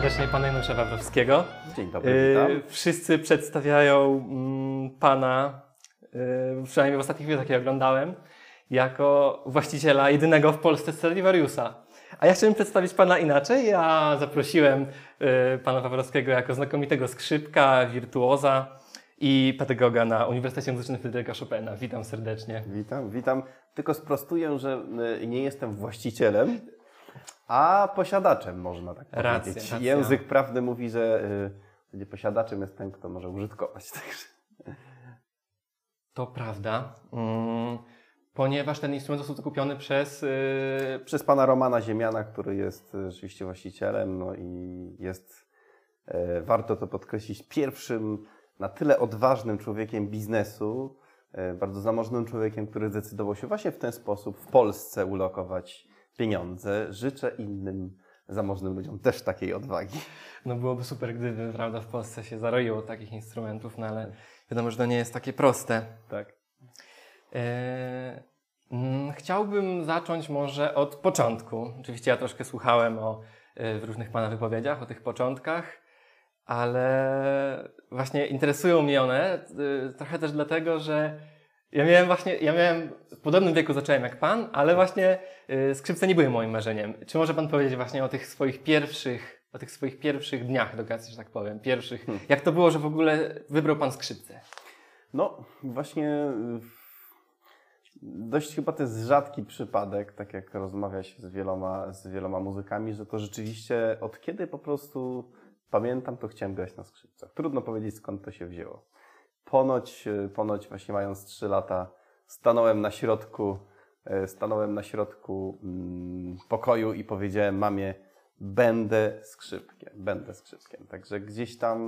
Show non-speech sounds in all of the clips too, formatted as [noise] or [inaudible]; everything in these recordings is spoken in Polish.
Witam serdecznie pana Janusza Wawrowskiego. Dzień dobry, witam. Y, Wszyscy przedstawiają mm, pana, y, przynajmniej w ostatnich chwilach, jakie oglądałem, jako właściciela jedynego w Polsce Stradivariusa. A ja chciałem przedstawić pana inaczej. Ja zaprosiłem y, pana Wawrowskiego jako znakomitego skrzypka, wirtuoza i pedagoga na Uniwersytecie Muzycznym Fryderyka Chopina. Witam serdecznie. Witam, witam. Tylko sprostuję, że nie jestem właścicielem, a posiadaczem, można tak Racja, powiedzieć. racja. Język prawny mówi, że y, posiadaczem jest ten, kto może użytkować. [laughs] Także. To prawda, mm, ponieważ ten instrument został kupiony przez... y, Przez pana Romana Ziemiana, który jest y, rzeczywiście właścicielem, no i jest, y, warto to podkreślić, pierwszym na tyle odważnym człowiekiem biznesu, bardzo zamożnym człowiekiem, który zdecydował się właśnie w ten sposób w Polsce ulokować pieniądze. Życzę innym zamożnym ludziom też takiej odwagi. No byłoby super, gdyby prawda, w Polsce się zaroiło takich instrumentów, no ale wiadomo, że to nie jest takie proste. Tak. E, mm, chciałbym zacząć może od początku. Oczywiście ja troszkę słuchałem o, e, w różnych Pana wypowiedziach o tych początkach, ale właśnie interesują mnie one e, trochę też dlatego, że ja miałem właśnie, ja miałem, w podobnym wieku zacząłem jak Pan, ale właśnie e, skrzypce nie były moim marzeniem. Czy może Pan powiedzieć właśnie o tych swoich pierwszych, o tych swoich pierwszych dniach edukacji, że tak powiem, pierwszych, jak to było, że w ogóle wybrał Pan skrzypce? No, właśnie y, dość chyba to jest rzadki przypadek, tak jak rozmawia się z wieloma, z wieloma muzykami, że to rzeczywiście od kiedy po prostu pamiętam, to chciałem grać na skrzypcach. Trudno powiedzieć skąd to się wzięło. Ponoć, y, ponoć właśnie mając 3 lata stanąłem na środku, y, stanąłem na środku mm, pokoju i powiedziałem mamie, będę skrzypkiem, będę skrzypkiem. Także gdzieś tam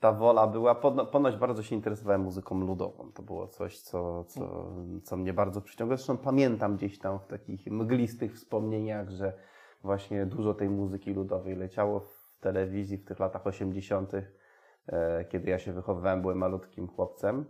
ta wola była. Pono- Ponoć bardzo się interesowałem muzyką ludową. To było coś, co, co, co mnie bardzo przyciąga. Zresztą pamiętam gdzieś tam w takich mglistych wspomnieniach, że właśnie dużo tej muzyki ludowej leciało w telewizji w tych latach 80., e, kiedy ja się wychowywałem, byłem malutkim chłopcem.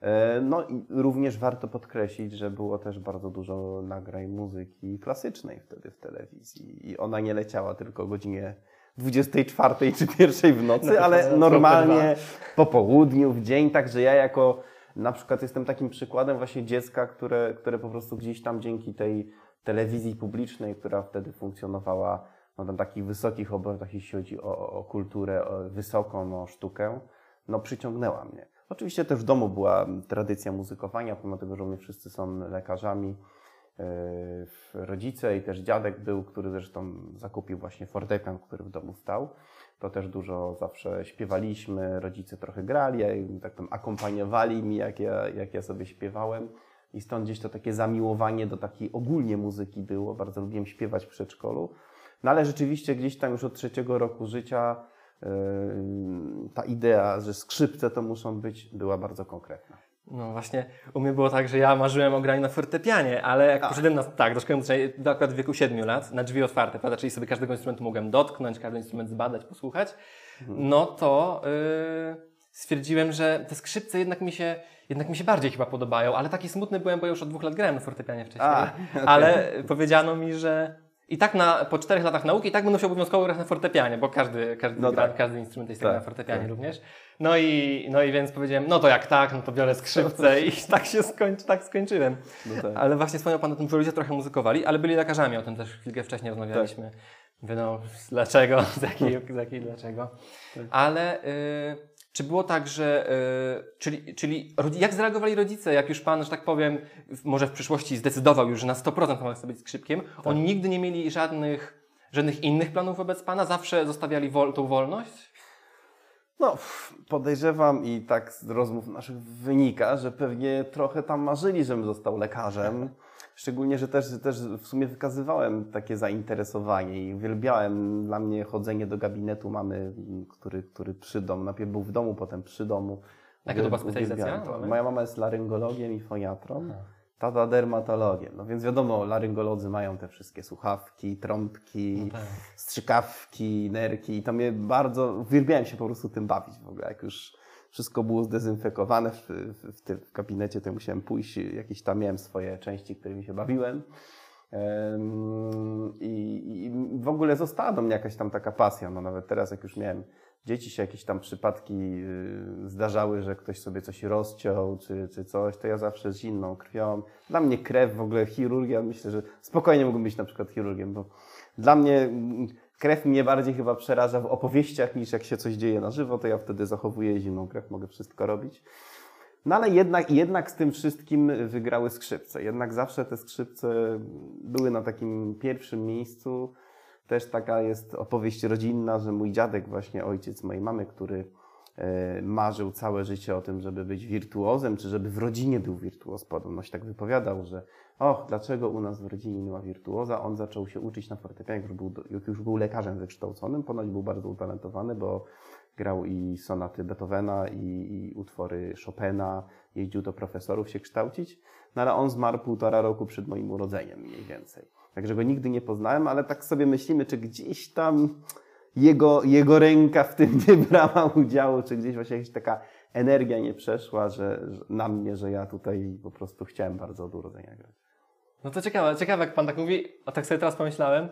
E, No i również warto podkreślić, że było też bardzo dużo nagrań muzyki klasycznej wtedy w telewizji. I ona nie leciała tylko o godzinie 24 czy pierwszej w nocy, No ale normalnie po południu, w dzień, także ja jako na przykład jestem takim przykładem właśnie dziecka, które, które po prostu gdzieś tam dzięki tej telewizji publicznej, która wtedy funkcjonowała no, na takich wysokich obrotach, jeśli chodzi o, o- kulturę o wysoką, o sztukę, no przyciągnęła mnie. Oczywiście też w domu była tradycja muzykowania, pomimo tego, że u mnie wszyscy są lekarzami. Yy, Rodzice i też dziadek był, który zresztą zakupił właśnie fortepian, który w domu stał. To też dużo zawsze śpiewaliśmy, rodzice trochę grali, tak tam akompaniowali mi, jak ja, jak ja sobie śpiewałem. I stąd gdzieś to takie zamiłowanie do takiej ogólnie muzyki było. Bardzo lubiłem śpiewać w przedszkolu. No ale rzeczywiście gdzieś tam już od trzeciego roku życia yy, ta idea, że skrzypce to muszą być, była bardzo konkretna. No właśnie, u mnie było tak, że ja marzyłem o graniu na fortepianie, ale jak Tak. poszedłem na, tak, do szkoły muzycznej, do akurat w wieku 7 lat, na drzwi otwarte, prawda, czyli sobie każdego instrumentu mogłem dotknąć, każdy instrument zbadać, posłuchać, Mhm. no to yy, stwierdziłem, że te skrzypce jednak mi się, jednak mi się bardziej chyba podobają, ale taki smutny byłem, bo już od dwóch lat grałem na fortepianie wcześniej, A, [laughs] okej. ale powiedziano mi, że i tak na, po czterech latach nauki i tak będę musiał obowiązkowo grać na fortepianie, bo każdy, każdy, No gra, tak. każdy instrument jest Tak, na fortepianie tak. również. No i, no i więc powiedziałem, no to jak tak, no to biorę skrzypce i [laughs] tak się skończy, tak skończyłem. No tak. Ale właśnie wspomniał Pan o tym, że ludzie trochę muzykowali, ale byli lekarzami, o tym też chwilkę wcześniej rozmawialiśmy. Mówię, no dlaczego, [laughs] z jakiej, z jakiej dlaczego. Tak. Ale y, czy było tak, że, y, czyli, czyli jak zareagowali rodzice, jak już Pan, że tak powiem, może w przyszłości zdecydował już, że na 100% Pan chce być skrzypkiem, Tak. oni nigdy nie mieli żadnych, żadnych innych planów wobec Pana, zawsze zostawiali wol, tą wolność? No, podejrzewam i tak z rozmów naszych wynika, że pewnie trochę tam marzyli, żebym został lekarzem. Szczególnie, że też, też w sumie wykazywałem takie zainteresowanie i uwielbiałem dla mnie chodzenie do gabinetu mamy, który, który przy domu, najpierw był w domu, potem przy domu. Jaka to była specjalizacja? Moja mama jest laryngologiem i foniatrą. Tata dermatologiem. No więc wiadomo, laryngolodzy mają te wszystkie słuchawki, trąbki, tak. strzykawki, nerki i to mnie bardzo, uwielbiałem się po prostu tym bawić w ogóle. Jak już wszystko było zdezynfekowane w, w, w tym w gabinecie, to musiałem pójść, jakieś tam miałem swoje części, którymi się bawiłem. Em, I, I w ogóle została do mnie jakaś tam taka pasja. No nawet teraz, jak już miałem dzieci, się jakieś tam przypadki y, zdarzały, że ktoś sobie coś rozciął czy, czy coś, to ja zawsze z zimną krwią. Dla mnie krew, w ogóle chirurgia, myślę, że spokojnie mógłbym być na przykład chirurgiem, bo dla mnie mm, krew mnie bardziej chyba przeraża w opowieściach niż jak się coś dzieje na żywo, to ja wtedy zachowuję zimną krew, mogę wszystko robić. No ale jednak, jednak z tym wszystkim wygrały skrzypce. Jednak zawsze te skrzypce były na takim pierwszym miejscu. Też taka jest opowieść rodzinna, że mój dziadek, właśnie ojciec mojej mamy, który marzył całe życie o tym, żeby być wirtuozem, czy żeby w rodzinie był wirtuoz. Podobno tak wypowiadał, że och, dlaczego u nas w rodzinie nie ma wirtuoza? On zaczął się uczyć na fortepianie, już był, już był lekarzem wykształconym. Ponoć był bardzo utalentowany, bo grał i sonaty Beethovena, i, i utwory Chopina, jeździł do profesorów się kształcić. No ale on zmarł półtora roku przed moim urodzeniem mniej więcej. Także go nigdy nie poznałem, ale tak sobie myślimy, czy gdzieś tam jego, jego ręka w tym nie brała udziału, czy gdzieś właśnie jakaś taka energia nie przeszła że, że na mnie, że ja tutaj po prostu chciałem bardzo od urodzenia grać. No to ciekawe, ciekawe jak pan tak mówi, a tak sobie teraz pomyślałem,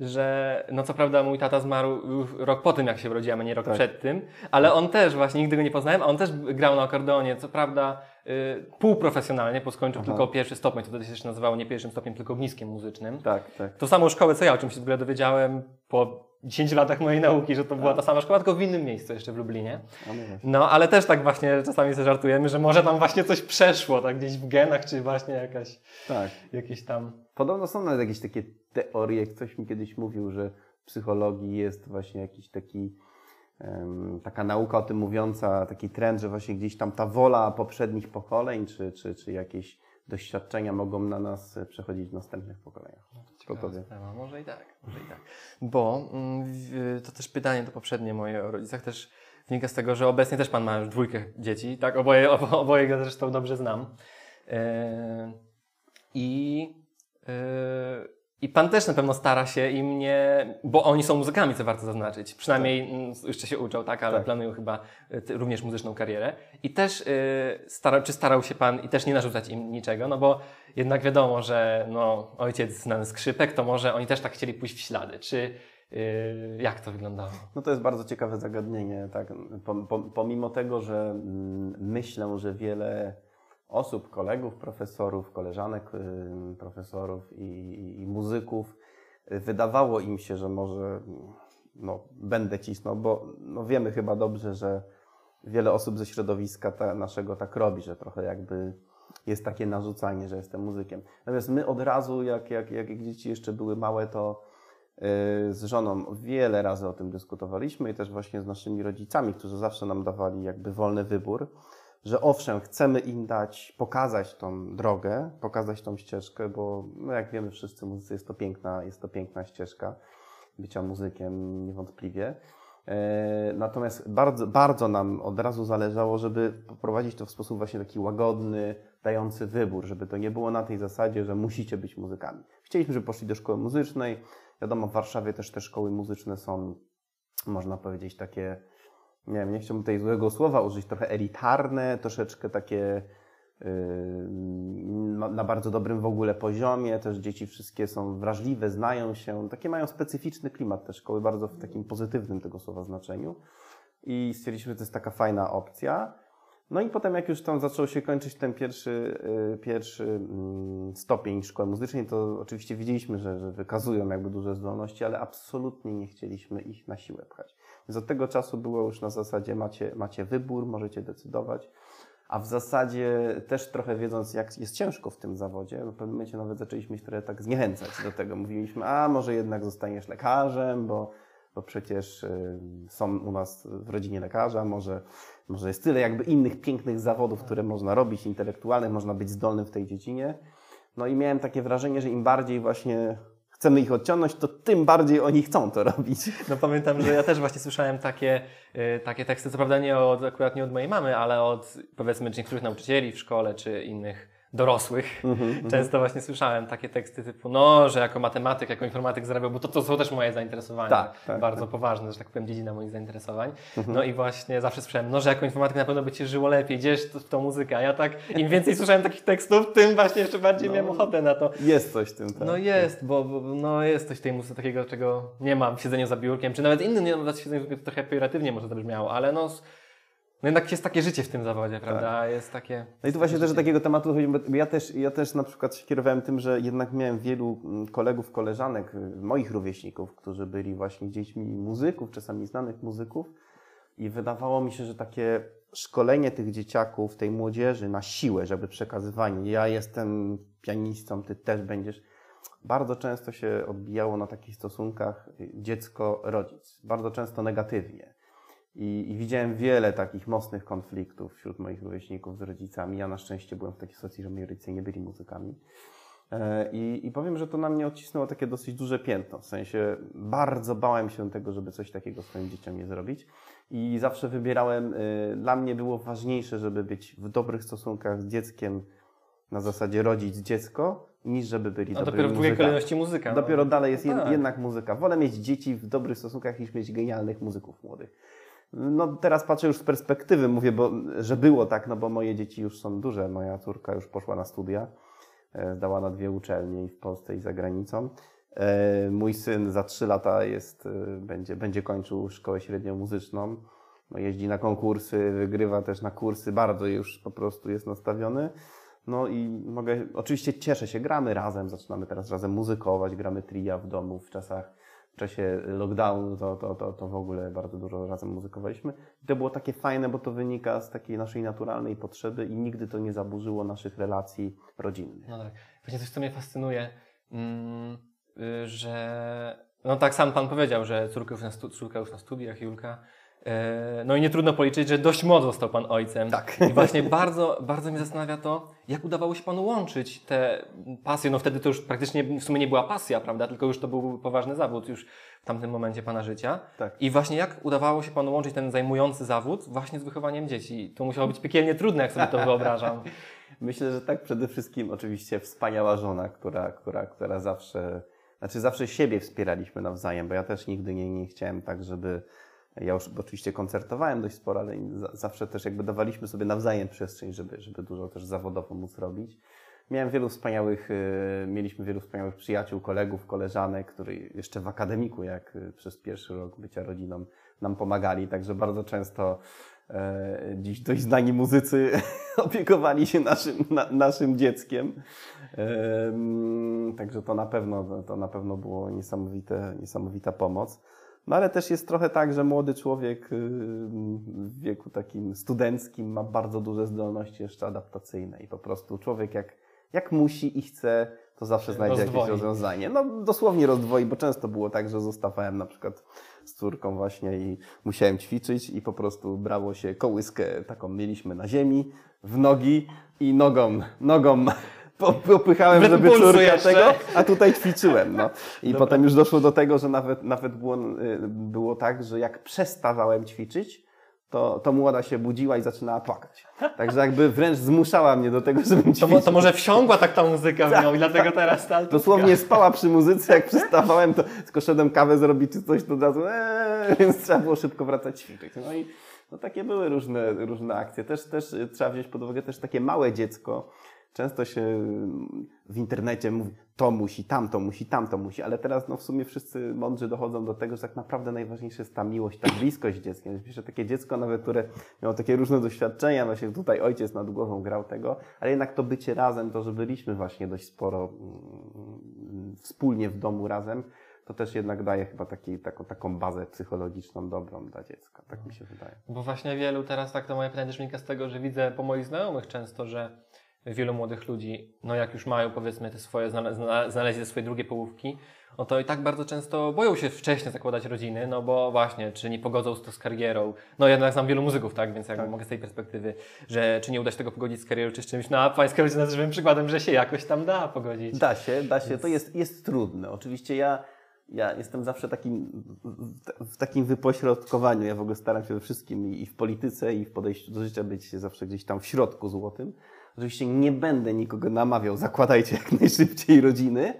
że no co prawda mój tata zmarł rok po tym, jak się urodziłem, a nie rok Tak. przed tym, ale on też właśnie, nigdy go nie poznałem, a on też grał na akordeonie, co prawda y, półprofesjonalnie, bo skończył Aha. tylko pierwszy stopień, to wtedy się nazywało nie pierwszym stopniem, tylko ogniskiem muzycznym. Tak, tak. To samą szkołę, co ja, o czym się w ogóle dowiedziałem po 10 latach mojej nauki, że to była ta sama szkoła, tylko w innym miejscu, jeszcze w Lublinie. No właśnie. No, ale też tak właśnie czasami sobie żartujemy, że może tam właśnie coś przeszło, tak gdzieś w genach, czy właśnie jakaś, tak. jakieś tam... Podobno są nawet jakieś takie teorie, ktoś mi kiedyś mówił, że w psychologii jest właśnie jakiś taki, taka nauka o tym mówiąca, taki trend, że właśnie gdzieś tam ta wola poprzednich pokoleń, czy, czy, czy jakieś doświadczenia mogą na nas przechodzić w następnych pokoleniach. Kto to wie? Sprawa. Może i tak, może i tak. Bo mm, to też pytanie to poprzednie moje o rodzicach też wynika z tego, że obecnie też pan ma już dwójkę dzieci, tak? Oboje, obo, oboje go zresztą dobrze znam. E, I e, i pan też na pewno stara się im nie, bo oni są muzykami, co warto zaznaczyć. Przynajmniej mm, jeszcze się uczą, tak, ale Tak. planują chyba y, również muzyczną karierę. I też y, stara, czy starał się pan i też nie narzucać im niczego, no bo jednak wiadomo, że no, ojciec znany skrzypek, to może oni też tak chcieli pójść w ślady. Czy y, jak to wyglądało? No to jest bardzo ciekawe zagadnienie. Tak? Pom- pom- Pomimo tego, że mm, myślę, że wiele osób, kolegów, profesorów, koleżanek profesorów i, i, muzyków wydawało im się, że może no, będę cisnął, bo no, wiemy chyba dobrze, że wiele osób ze środowiska ta, naszego tak robi, że trochę jakby jest takie narzucanie, że jestem muzykiem. Natomiast my od razu, jak, jak, jak dzieci jeszcze były małe, to y, z żoną wiele razy o tym dyskutowaliśmy i też właśnie z naszymi rodzicami, którzy zawsze nam dawali jakby wolny wybór, że owszem, chcemy im dać, pokazać tą drogę, pokazać tą ścieżkę, bo no jak wiemy wszyscy muzycy, jest to piękna, jest to piękna ścieżka bycia muzykiem niewątpliwie. E, Natomiast bardzo, bardzo nam od razu zależało, żeby poprowadzić to w sposób właśnie taki łagodny, dający wybór, żeby to nie było na tej zasadzie, że musicie być muzykami. Chcieliśmy, żeby poszli do szkoły muzycznej. Wiadomo, w Warszawie też te szkoły muzyczne są, można powiedzieć, takie, nie wiem, nie chciałbym tutaj złego słowa użyć, trochę elitarne, troszeczkę takie yy, na, na bardzo dobrym w ogóle poziomie. Też dzieci wszystkie są wrażliwe, znają się. Takie mają specyficzny klimat te szkoły, bardzo w takim pozytywnym tego słowa znaczeniu. I stwierdziliśmy, że to jest taka fajna opcja. No i potem jak już tam zaczął się kończyć ten pierwszy, yy, pierwszy mm, stopień szkoły muzycznej, to oczywiście widzieliśmy, że, że wykazują jakby duże zdolności, ale absolutnie nie chcieliśmy ich na siłę pchać. Więc od tego czasu było już na zasadzie macie, macie wybór, możecie decydować. A w zasadzie też trochę wiedząc, jak jest ciężko w tym zawodzie, w pewnym momencie nawet zaczęliśmy się trochę tak zniechęcać do tego. Mówiliśmy, a może jednak zostaniesz lekarzem, bo, bo przecież y, są u nas w rodzinie lekarza, może, może jest tyle jakby innych pięknych zawodów, które można robić, intelektualnych, można być zdolnym w tej dziedzinie. No i miałem takie wrażenie, że im bardziej właśnie chcemy ich odciągnąć, to tym bardziej oni chcą to robić. No pamiętam, że ja też właśnie słyszałem takie, y, takie teksty, co prawda nie od, akurat nie od mojej mamy, ale od powiedzmy niektórych nauczycieli w szkole, czy innych dorosłych. Mhm, Często właśnie słyszałem takie teksty typu, no, że jako matematyk, jako informatyk zarabiał, bo to, to są też moje zainteresowania. Tak, tak, Bardzo tak. poważne, że tak powiem, dziedzina moich zainteresowań. Mhm. No i właśnie zawsze słyszałem, no, że jako informatyk na pewno by Ci żyło lepiej, gdzieś w tą muzykę. A ja tak, im więcej słyszałem takich tekstów, tym właśnie jeszcze bardziej No. miałem ochotę na to. Jest coś w tym, tak. No jest, bo, bo no jest coś w tej muzyce takiego, czego nie mam w siedzeniu za biurkiem, czy nawet innym, nie nawet siedzeniu za biurkiem, to trochę pejoratywnie może zabrzmiało, ale no, no jednak jest takie życie w tym zawodzie, prawda? Jest takie... No i tu właśnie też takiego tematu chodzi, bo ja też, ja też na przykład się kierowałem tym, że jednak miałem wielu mm, kolegów, koleżanek, y, moich rówieśników, którzy byli właśnie dziećmi muzyków, czasami znanych muzyków i wydawało mi się, że takie szkolenie tych dzieciaków, tej młodzieży na siłę, żeby przekazywanie, ja jestem pianistą, ty też będziesz, bardzo często się odbijało na takich stosunkach y, dziecko-rodzic, bardzo często negatywnie. I, I widziałem wiele takich mocnych konfliktów wśród moich rówieśników z rodzicami. Ja na szczęście byłem w takiej sytuacji, że moi rodzice nie byli muzykami. E, I, I powiem, że to na mnie odcisnęło takie dosyć duże piętno. W sensie bardzo bałem się tego, żeby coś takiego swoim dzieciom nie zrobić. I zawsze wybierałem, y, dla mnie było ważniejsze, żeby być w dobrych stosunkach z dzieckiem na zasadzie rodzic-dziecko, niż żeby byli A dobrymi dopiero w drugiej kolejności muzyka. no. Dopiero dalej jest No tak. jednak muzyka. Wolę mieć dzieci w dobrych stosunkach niż mieć genialnych muzyków młodych. No teraz patrzę już z perspektywy, mówię, bo, że było tak, no bo moje dzieci już są duże. Moja córka już poszła na studia, e, zdała na dwie uczelnie i w Polsce i za granicą. E, Mój syn za trzy lata jest, e, będzie, będzie kończył szkołę średnią muzyczną. No, jeździ na konkursy, wygrywa też na kursy, bardzo już po prostu jest nastawiony. No i mogę, oczywiście cieszę się, gramy razem, zaczynamy teraz razem muzykować, gramy tria w domu w czasach, w czasie lockdownu, to, to, to, to w ogóle bardzo dużo razem muzykowaliśmy. I to było takie fajne, bo to wynika z takiej naszej naturalnej potrzeby i nigdy to nie zaburzyło naszych relacji rodzinnych. No tak. Właśnie coś, co mnie fascynuje, mm, y, że no tak sam Pan powiedział, że córka już na, stu, córka już na studiach, Julka. E, No i nie trudno policzyć, że dość młodo został Pan ojcem. Tak. I właśnie bardzo, bardzo mnie zastanawia to, jak udawało się Panu łączyć te pasje. No wtedy to już praktycznie w sumie nie była pasja, prawda? Tylko już to był poważny zawód już w tamtym momencie Pana życia. Tak. I właśnie jak udawało się Panu łączyć ten zajmujący zawód właśnie z wychowaniem dzieci? To musiało być piekielnie trudne, jak sobie to wyobrażam. [laughs] Myślę, że tak przede wszystkim oczywiście wspaniała żona, która, która, która zawsze, znaczy zawsze siebie wspieraliśmy nawzajem, bo ja też nigdy nie, nie chciałem tak, żeby, ja już oczywiście koncertowałem dość sporo, ale za- zawsze też jakby dawaliśmy sobie nawzajem przestrzeń, żeby, żeby dużo też zawodowo móc robić. Miałem wielu wspaniałych, y, mieliśmy wielu wspaniałych przyjaciół, kolegów, koleżanek, którzy jeszcze w akademiku, jak y, przez pierwszy rok bycia rodziną, nam pomagali, także bardzo często e, dziś dość znani muzycy [laughs] opiekowali się naszym, na, naszym dzieckiem. Em, Także to na pewno, to na pewno było niesamowite, niesamowita pomoc. No ale też jest trochę tak, że młody człowiek y, w wieku takim studenckim ma bardzo duże zdolności jeszcze adaptacyjne i po prostu człowiek jak, jak musi i chce, to zawsze znajdzie jakieś Rozdwoi. rozwiązanie. No dosłownie rozdwoi, bo często było tak, że zostawałem na przykład z córką właśnie i musiałem ćwiczyć i po prostu brało się kołyskę taką mieliśmy na ziemi, w nogi i nogą, nogą popychałem, Wbrew żeby pulsu córka jeszcze. tego, a tutaj ćwiczyłem, no. I Dobra. potem już doszło do tego, że nawet, nawet było, y, było tak, że jak przestawałem ćwiczyć, to, to młoda się budziła i zaczynała płakać. Także jakby wręcz zmuszała mnie do tego, żebym To, ćwiczył. mo- to może wsiągła tak ta muzyka w nią i dlatego teraz ta. Dosłownie spała przy muzyce, jak przestawałem, to tylko szedłem kawę zrobić czy coś, to od razu eee, więc trzeba było szybko wracać ćwiczyć. No i no takie były różne, różne akcje. Też, też trzeba wziąć pod uwagę też takie małe dziecko. Często się w internecie mówi, to musi, tamto musi, tamto musi, ale teraz no w sumie wszyscy mądrzy dochodzą do tego, że tak naprawdę najważniejsza jest ta miłość, ta bliskość. Myślę, że takie dziecko nawet, które miało takie różne doświadczenia, właśnie tutaj ojciec nad głową grał tego, ale jednak to bycie razem, to, że byliśmy właśnie dość sporo mm, wspólnie w domu razem, to też jednak daje chyba taki, taką, taką bazę psychologiczną dobrą dla dziecka. Tak mi się wydaje. Bo właśnie wielu teraz, tak to moje pytanie też wynika z tego, że widzę po moich znajomych często, że wielu młodych ludzi, no jak już mają powiedzmy te swoje, znale- zna- znaleźli swoje drugie połówki, no to i tak bardzo często boją się wcześniej zakładać rodziny, no bo właśnie, czy nie pogodzą to z karierą. No ja jednak znam wielu muzyków, tak, więc jakby Tak. mogę z tej perspektywy, że czy nie uda się tego pogodzić z karierą, czy z czymś, no a pańska rodzina jest żywym przykładem, że się jakoś tam da pogodzić. Da się, da się. To jest, jest trudne. Oczywiście ja, ja jestem zawsze takim, w- takim wypośrodkowaniu. Ja w ogóle staram się we wszystkim i i w polityce, i w podejściu do życia być zawsze gdzieś tam w środku złotym. Oczywiście nie będę nikogo namawiał, zakładajcie jak najszybciej rodziny,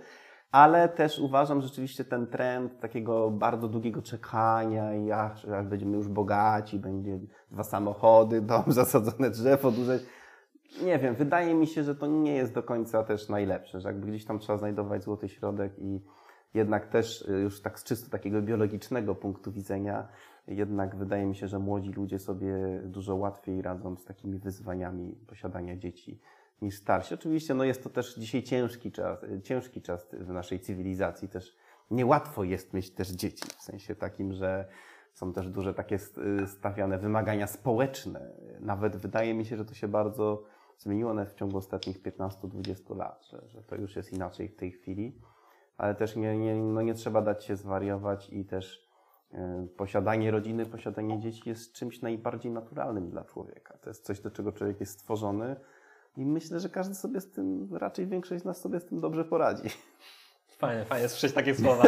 ale też uważam rzeczywiście ten trend takiego bardzo długiego czekania i że aż będziemy już bogaci, będzie dwa samochody, dom, [laughs] zasadzone drzewo, duże. Nie wiem, wydaje mi się, że to nie jest do końca też najlepsze, że jakby gdzieś tam trzeba znajdować złoty środek i jednak też y, już tak z czysto takiego biologicznego punktu widzenia, jednak wydaje mi się, że młodzi ludzie sobie dużo łatwiej radzą z takimi wyzwaniami posiadania dzieci niż starsi. Oczywiście no jest to też dzisiaj ciężki czas, ciężki czas w naszej cywilizacji. Też niełatwo jest mieć też dzieci, w sensie takim, że są też duże takie stawiane wymagania społeczne. Nawet wydaje mi się, że to się bardzo zmieniło w ciągu ostatnich 15-20 lat, że, że to już jest inaczej w tej chwili. Ale też nie, nie, no nie trzeba dać się zwariować i też posiadanie rodziny, posiadanie dzieci jest czymś najbardziej naturalnym dla człowieka. To jest coś, do czego człowiek jest stworzony i myślę, że każdy sobie z tym, raczej większość z nas sobie z tym dobrze poradzi. Fajnie, fajnie słyszeć takie słowa.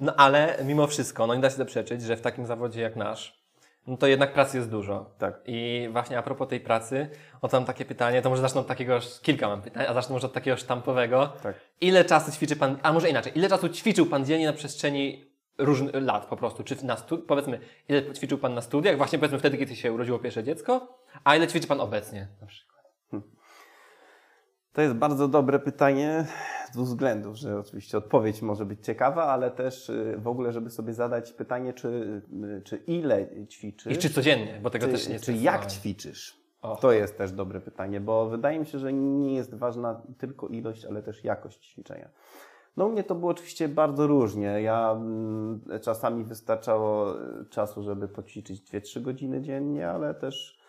No ale mimo wszystko, no nie da się zaprzeczyć, że w takim zawodzie jak nasz, no to jednak pracy jest dużo. Tak. I właśnie a propos tej pracy, o tam takie pytanie, to może zacznę od takiego, kilka mam pytań, a zacznę może od takiego sztampowego. Tak. Ile czasu ćwiczy Pan, a może inaczej, ile czasu ćwiczył Pan dziennie na przestrzeni różnych lat po prostu? Czy na stu, powiedzmy, ile ćwiczył Pan na studiach, właśnie powiedzmy wtedy, kiedy się urodziło pierwsze dziecko, a ile ćwiczy Pan obecnie na przykład? To jest bardzo dobre pytanie z dwóch względów, że oczywiście odpowiedź może być ciekawa, ale też y, w ogóle, żeby sobie zadać pytanie, czy, y, czy ile ćwiczysz. I czy codziennie, bo tego czy, też nie Czy jak ćwiczysz? O. To jest też dobre pytanie, bo wydaje mi się, że nie jest ważna tylko ilość, ale też jakość ćwiczenia. No u mnie to było oczywiście bardzo różnie. Ja mm, czasami wystarczało y, czasu, żeby poćwiczyć 2-3 godziny dziennie, ale też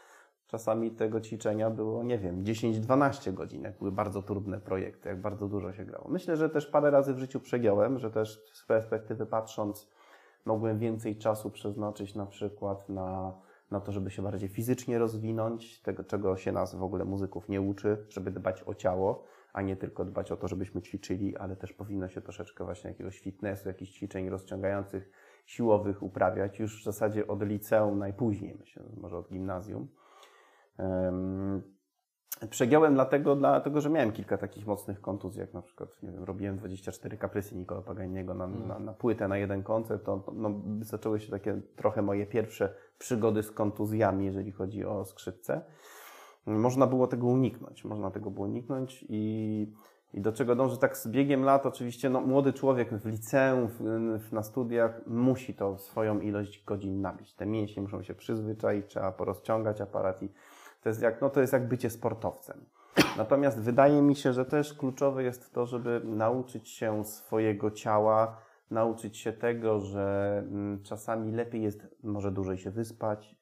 czasami tego ćwiczenia było, nie wiem, 10-12 godzin, jak były bardzo trudne projekty, jak bardzo dużo się grało. Myślę, że też parę razy w życiu przegiąłem, że też z perspektywy patrząc, mogłem więcej czasu przeznaczyć na przykład na, na to, żeby się bardziej fizycznie rozwinąć, tego, czego się nas w ogóle muzyków nie uczy, żeby dbać o ciało, a nie tylko dbać o to, żebyśmy ćwiczyli, ale też powinno się troszeczkę właśnie jakiegoś fitnessu, jakichś ćwiczeń rozciągających, siłowych uprawiać już w zasadzie od liceum najpóźniej, myślę, może od gimnazjum. Przegiąłem dlatego, dlatego, że miałem kilka takich mocnych kontuzji, jak na przykład, nie wiem, robiłem 24 kaprysy Nikola Paganiego na, Mm. na, na płytę, na jeden koncert, to no, zaczęły się takie trochę moje pierwsze przygody z kontuzjami, jeżeli chodzi o skrzypce. Można było tego uniknąć, można tego było uniknąć i, i do czego dążę tak z biegiem lat, oczywiście no, młody człowiek w liceum, w, w, na studiach musi to swoją ilość godzin nabić. Te mięśnie muszą się przyzwyczaić, trzeba porozciągać aparat i to jest jak, no to jest jak bycie sportowcem. Natomiast wydaje mi się, że też kluczowe jest to, żeby nauczyć się swojego ciała, nauczyć się tego, że mm, czasami lepiej jest może dłużej się wyspać,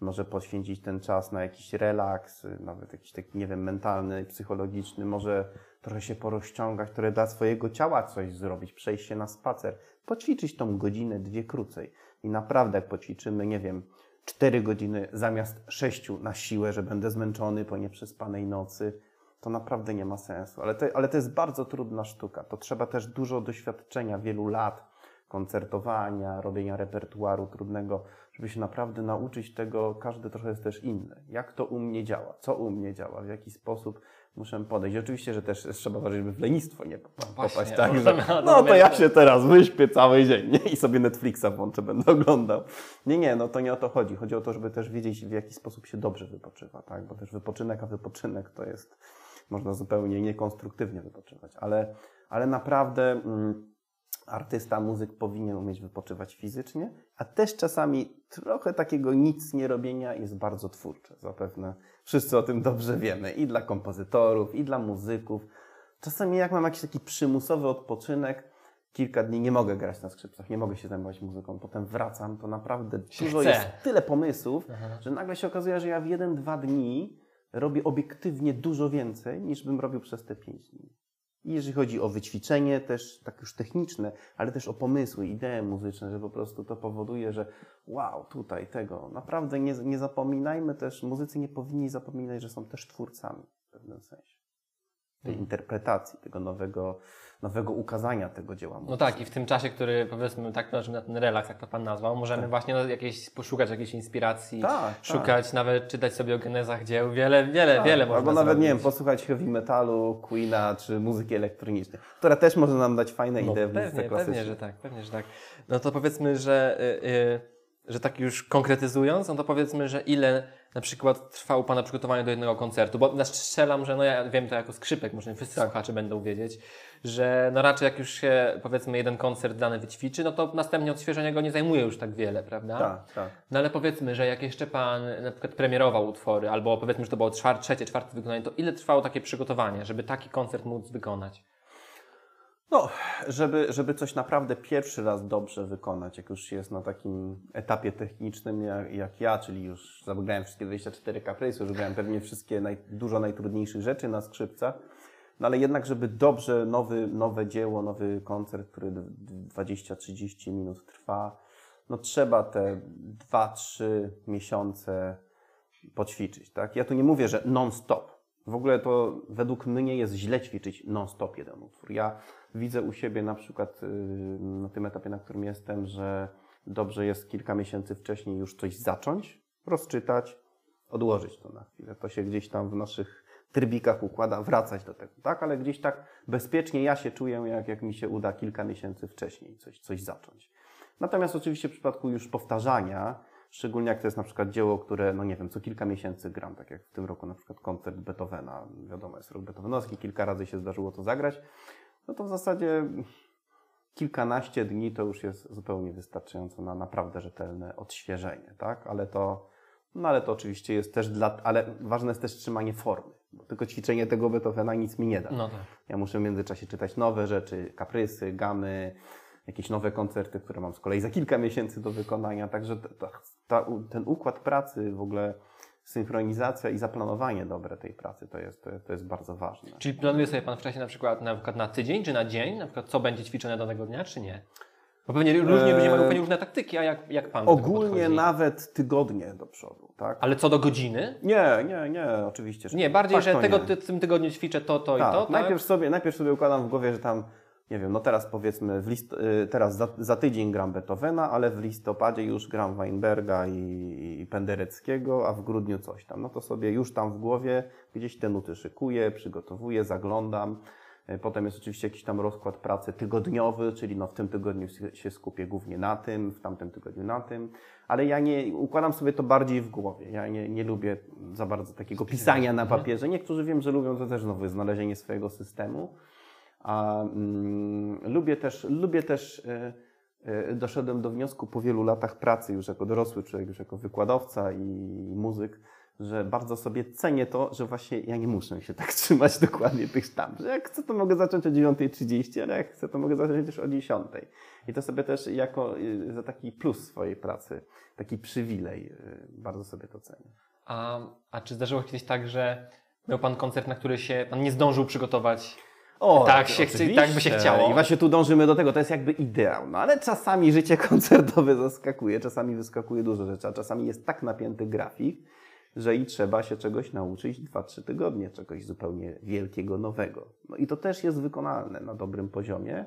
może poświęcić ten czas na jakiś relaks, nawet jakiś taki, nie wiem, mentalny, psychologiczny, może trochę się porozciągać, trochę dla swojego ciała coś zrobić, przejść się na spacer, poćwiczyć tą godzinę, dwie krócej. I naprawdę jak poćwiczymy, nie wiem, 4 godziny zamiast 6 na siłę, że będę zmęczony po nieprzespanej nocy, to naprawdę nie ma sensu. Ale to, ale to jest bardzo trudna sztuka. To trzeba też dużo doświadczenia, wielu lat koncertowania, robienia repertuaru trudnego, żeby się naprawdę nauczyć tego. Każdy trochę jest też inny. Jak to u mnie działa? Co u mnie działa? W jaki sposób muszę podejść? Oczywiście, że też trzeba uważać, żeby w lenistwo nie popaść. Właśnie, tak, [laughs] no że, to- no to ja się teraz wyśpię cały dzień nie? i sobie Netflixa włączę, będę [laughs] oglądał. Nie, nie, no to nie o to chodzi. Chodzi o to, żeby też wiedzieć, w jaki sposób się dobrze wypoczywa, tak? Bo też wypoczynek, a wypoczynek to jest, można zupełnie niekonstruktywnie wypoczywać, ale, ale naprawdę mm, artysta, muzyk powinien umieć wypoczywać fizycznie, a też czasami trochę takiego nic nie robienia jest bardzo twórcze. Zapewne wszyscy o tym dobrze wiemy. I dla kompozytorów, i dla muzyków. Czasami jak mam jakiś taki przymusowy odpoczynek, kilka dni nie mogę grać na skrzypcach, nie mogę się zajmować muzyką, potem wracam, to naprawdę dużo jest tyle pomysłów, Aha. że nagle się okazuje, że ja w jeden, dwa dni robię obiektywnie dużo więcej, niż bym robił przez te pięć dni. I jeżeli chodzi o wyćwiczenie, też tak już techniczne, ale też o pomysły, idee muzyczne, że po prostu to powoduje, że wow, tutaj tego. Naprawdę nie, nie zapominajmy też, muzycy nie powinni zapominać, że są też twórcami w pewnym sensie. Tej interpretacji, tego nowego, nowego ukazania tego dzieła. No tak, i w tym czasie, który powiedzmy tak na ten relaks, jak to Pan nazwał, możemy właśnie no, jakieś, poszukać jakiejś inspiracji, Tak, szukać, nawet czytać sobie o genezach dzieł, wiele, wiele, Tak, wiele można Albo nawet, nie wiem, zrobić. posłuchać heavy metalu, Queena czy muzyki elektronicznej, która też może nam dać fajne No, idee w muzyce pewnie, klasycznej. pewnie, że tak, pewnie, że tak. No to powiedzmy, że, y, y, że tak już konkretyzując, no to powiedzmy, że ile na przykład trwało Pana przygotowanie do jednego koncertu, bo strzelam, że no ja wiem to jako skrzypek, może nie wszyscy słuchacze będą wiedzieć, że no raczej jak już się powiedzmy jeden koncert dany wyćwiczy, no to następnie odświeżenie go nie zajmuje już tak wiele, prawda? Tak, tak. No ale powiedzmy, że jak jeszcze Pan na przykład premierował utwory, albo powiedzmy, że to było trzecie, czwarte wykonanie, to ile trwało takie przygotowanie, żeby taki koncert móc wykonać? No, żeby, żeby coś naprawdę pierwszy raz dobrze wykonać, jak już jest na takim etapie technicznym jak, jak ja, czyli już zagrałem wszystkie 24 kaprysy, już grałem pewnie wszystkie naj, dużo najtrudniejszych rzeczy na skrzypcach, no ale jednak, żeby dobrze nowy, nowe dzieło, nowy koncert, który d- 20-30 minut trwa, no trzeba te 2-3 miesiące poćwiczyć, tak? Ja tu nie mówię, że non-stop. W ogóle to według mnie jest źle ćwiczyć non-stop jeden utwór. Ja widzę u siebie na przykład yy, na tym etapie, na którym jestem, że dobrze jest kilka miesięcy wcześniej już coś zacząć, rozczytać, odłożyć to na chwilę. To się gdzieś tam w naszych trybikach układa, wracać do tego, tak? Ale gdzieś tak bezpiecznie ja się czuję, jak, jak mi się uda kilka miesięcy wcześniej coś, coś zacząć. Natomiast oczywiście w przypadku już powtarzania, szczególnie jak to jest na przykład dzieło, które, no nie wiem, co kilka miesięcy gram, tak jak w tym roku na przykład koncert Beethovena, wiadomo, jest rok beethovenowski, kilka razy się zdarzyło to zagrać, no to w zasadzie kilkanaście dni to już jest zupełnie wystarczająco na naprawdę rzetelne odświeżenie, tak? Ale to, no ale to oczywiście jest też dla, ale ważne jest też trzymanie formy, bo tylko ćwiczenie tego Beethovena nic mi nie da. No tak. Ja muszę w międzyczasie czytać nowe rzeczy, kaprysy, gamy, jakieś nowe koncerty, które mam z kolei za kilka miesięcy do wykonania. Także ta, ta, ten układ pracy, w ogóle synchronizacja i zaplanowanie dobre tej pracy to jest, to, jest bardzo ważne. Czyli planuje sobie Pan wcześniej na przykład, na przykład na tydzień czy na dzień, na przykład co będzie ćwiczone danego dnia, czy nie? Bo pewnie różni ludzie mają Eee, pewnie różne taktyki, a jak, jak Pan Ogólnie nawet tygodnie do przodu, tak? Ale co do godziny? Nie, nie, nie, oczywiście. Że Nie, bardziej, tak, że tego, nie. w tym tygodniu ćwiczę to, to tak, i to, tak? najpierw, sobie, najpierw sobie układam w głowie, że tam, nie wiem, no teraz powiedzmy, list, y, teraz za, za tydzień gram Beethovena, ale w listopadzie już gram Weinberga i, i Pendereckiego, a w grudniu coś tam. No to sobie już tam w głowie gdzieś te nuty szykuję, przygotowuję, zaglądam. Y, Potem jest oczywiście jakiś tam rozkład pracy tygodniowy, czyli no w tym tygodniu się- skupię głównie na tym, w tamtym tygodniu na tym, ale ja nie układam sobie to bardziej w głowie. Ja nie, nie lubię za bardzo takiego pisania na papierze. Niektórzy wiem, że lubią to też znowu znalezienie swojego systemu. A mm, lubię też, lubię też e, e, doszedłem do wniosku po wielu latach pracy już jako dorosły człowiek, już jako wykładowca i muzyk, że bardzo sobie cenię to, że właśnie ja nie muszę się tak [laughs] trzymać dokładnie tych sztab. Że jak chcę, to mogę zacząć o 9.30, ale jak chcę, to mogę zacząć też o 10.00. I to sobie też jako y, za taki plus swojej pracy, taki przywilej, y, bardzo sobie to cenię. A, a czy zdarzyło się kiedyś tak, że miał Pan koncert, na który się Pan nie zdążył przygotować? O, Tak się chce- tak by się chciało. I właśnie tu dążymy do tego, to jest jakby ideał. No ale czasami życie [laughs] koncertowe zaskakuje, czasami wyskakuje dużo rzeczy, a czasami jest tak napięty grafik, że i trzeba się czegoś nauczyć 2-3 tygodnie, czegoś zupełnie wielkiego, nowego. No i to też jest wykonalne na dobrym poziomie,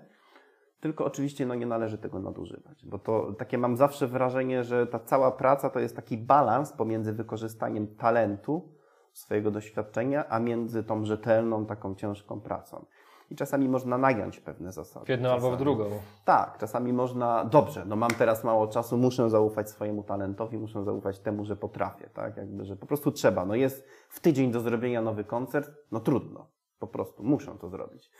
tylko oczywiście no, nie należy tego nadużywać, bo to takie mam zawsze wrażenie, że ta cała praca to jest taki balans pomiędzy wykorzystaniem talentu, swojego doświadczenia, a między tą rzetelną, taką ciężką pracą. I czasami można nagiąć pewne zasady. W jedną albo w Czasami- drugą. Tak, czasami można, dobrze, no mam teraz mało czasu, muszę zaufać swojemu talentowi, muszę zaufać temu, że potrafię, tak? Jakby, że po prostu trzeba. No jest w tydzień do zrobienia nowy koncert, no trudno, po prostu muszę to zrobić.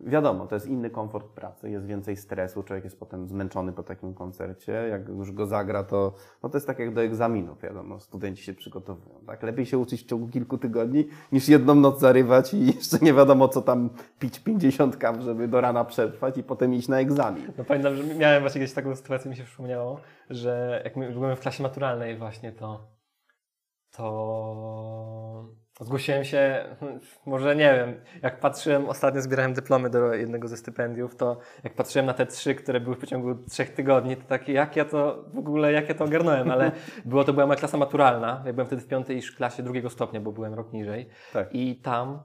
Wiadomo, to jest inny komfort pracy, jest więcej stresu, człowiek jest potem zmęczony po takim koncercie, jak już go zagra, to, no to jest tak jak do egzaminów, wiadomo, studenci się przygotowują, tak? Lepiej się uczyć w ciągu kilku tygodni, niż jedną noc zarywać i [laughs] jeszcze nie wiadomo, co tam pić 50 kaw, żeby do rana przetrwać i potem iść na egzamin. No pamiętam, że miałem właśnie kiedyś taką sytuację, mi się przypomniało, że jak byłem w klasie maturalnej właśnie, to to zgłosiłem się, [laughs] może nie wiem, jak patrzyłem, ostatnio zbierałem dyplomy do jednego ze stypendiów, to jak patrzyłem na te trzy, które były w przeciągu trzech tygodni, to takie, jak ja to w ogóle, jak ja to ogarnąłem, ale [laughs] było to była moja klasa maturalna, ja byłem wtedy w piątej klasie drugiego stopnia, bo byłem rok niżej Tak. i tam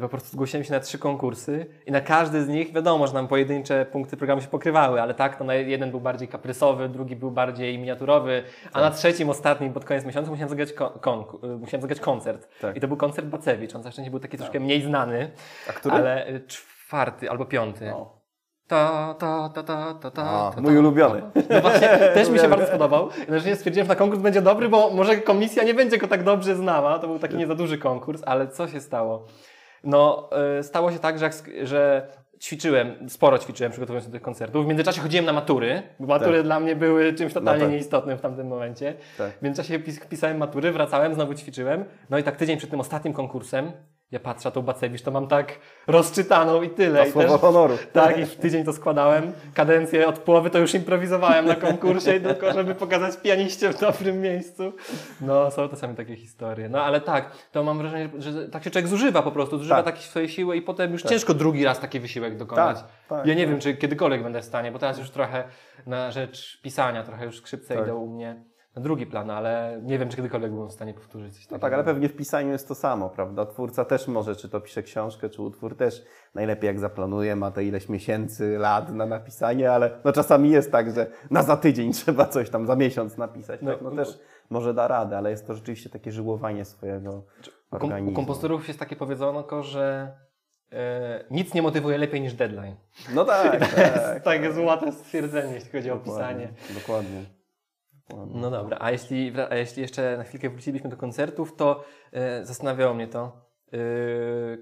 po prostu zgłosiłem się na trzy konkursy i na każdy z nich, wiadomo, że nam pojedyncze punkty programu się pokrywały, ale tak, to jeden był bardziej kaprysowy, drugi był bardziej miniaturowy, a na trzecim, ostatnim, pod koniec miesiąca musiałem zagrać, kon- y, musiałem zagrać koncert. Tak. I to był koncert Bacewicz, on na szczęście był taki troszkę mniej znany, A który? ale y, czwarty albo piąty. O. Ta, ta, ta, ta, ta, ta, A, ta, mój ta. ulubiony. No właśnie, [laughs] też mi się bardzo spodobał. Jednocześnie stwierdziłem, że na konkurs będzie dobry, bo może komisja nie będzie go tak dobrze znała. To był taki nie za duży konkurs, ale co się stało? No, y, stało się tak, że, że ćwiczyłem, sporo ćwiczyłem przygotowując się do tych koncertów. W międzyczasie chodziłem na matury, bo matury Tak. dla mnie były czymś totalnie No tak. nieistotnym w tamtym momencie. Tak. W międzyczasie pis, pisałem matury, wracałem, znowu ćwiczyłem. No i tak tydzień przed tym ostatnim konkursem, ja patrzę, a tą Bacewicz to mam tak rozczytaną i tyle. Na I słowo honoru. tak, i w tydzień to składałem. Kadencję od połowy to już improwizowałem na konkursie, [laughs] tylko żeby pokazać pianiście w dobrym miejscu. No, są czasami takie historie. No, ale tak, to mam wrażenie, że tak się człowiek zużywa po prostu, zużywa Tak. takie swoje siły i potem już ciężko drugi raz taki wysiłek dokonać. Tak, tak, ja nie tak. wiem, czy kiedykolwiek będę w stanie, bo teraz już trochę na rzecz pisania, trochę już skrzypce Tak. idą u mnie na drugi plan, ale nie wiem, czy kiedykolwiek byłem w stanie powtórzyć coś No takiego. tak, ale pewnie w pisaniu jest to samo, prawda? Twórca też może, czy to pisze książkę, czy utwór też najlepiej jak zaplanuje, ma to ileś miesięcy, lat na napisanie, ale no czasami jest tak, że na za tydzień [laughs] trzeba coś tam za miesiąc napisać. No, tak? No też może da radę, ale jest to rzeczywiście takie żyłowanie swojego organizmu. U kompozytorów jest takie powiedzonko, że e, nic nie motywuje lepiej niż deadline. No tak, [laughs] To jest tak. takie złote stwierdzenie, jeśli chodzi o Dokładnie, pisanie. Dokładnie. No dobra, a jeśli, a jeśli jeszcze na chwilkę wrócilibyśmy do koncertów, to e, zastanawiało mnie to, e,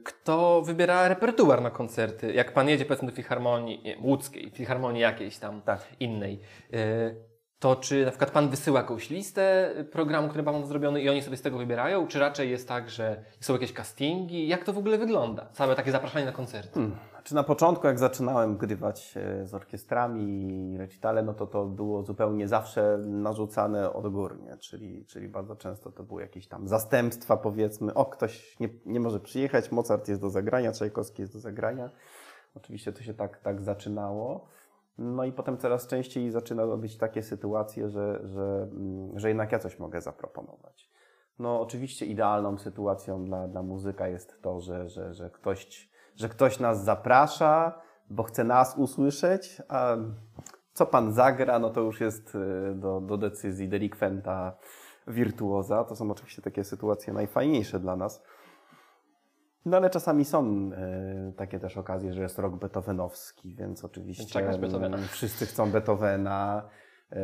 kto wybiera repertuar na koncerty? Jak pan jedzie powiedzmy do filharmonii nie, łódzkiej, filharmonii jakiejś tam Tak. innej, e, to czy na przykład pan wysyła jakąś listę programu, który pan ma zrobiony i oni sobie z tego wybierają, czy raczej jest tak, że są jakieś castingi? Jak to w ogóle wygląda? Całe takie zapraszanie na koncerty. Hmm. Czy na początku, jak zaczynałem grywać e, z orkiestrami i recitale, no to to było zupełnie zawsze narzucane odgórnie, czyli, czyli bardzo często to były jakieś tam zastępstwa, powiedzmy, o, ktoś nie, nie może przyjechać, Mozart jest do zagrania, Czajkowski jest do zagrania. Oczywiście to się tak, tak zaczynało. No i potem coraz częściej zaczynały być takie sytuacje, że, że, mm, że jednak ja coś mogę zaproponować. No oczywiście idealną sytuacją dla, dla muzyka jest to, że, że, że, ktoś, że ktoś nas zaprasza, bo chce nas usłyszeć, a co pan zagra, no to już jest y, do, do decyzji delikwenta wirtuoza. To są oczywiście takie sytuacje najfajniejsze dla nas. No ale czasami są y, takie też okazje, że jest rok beethovenowski, więc oczywiście Czekać Beethovena. [laughs] wszyscy chcą Beethovena. y,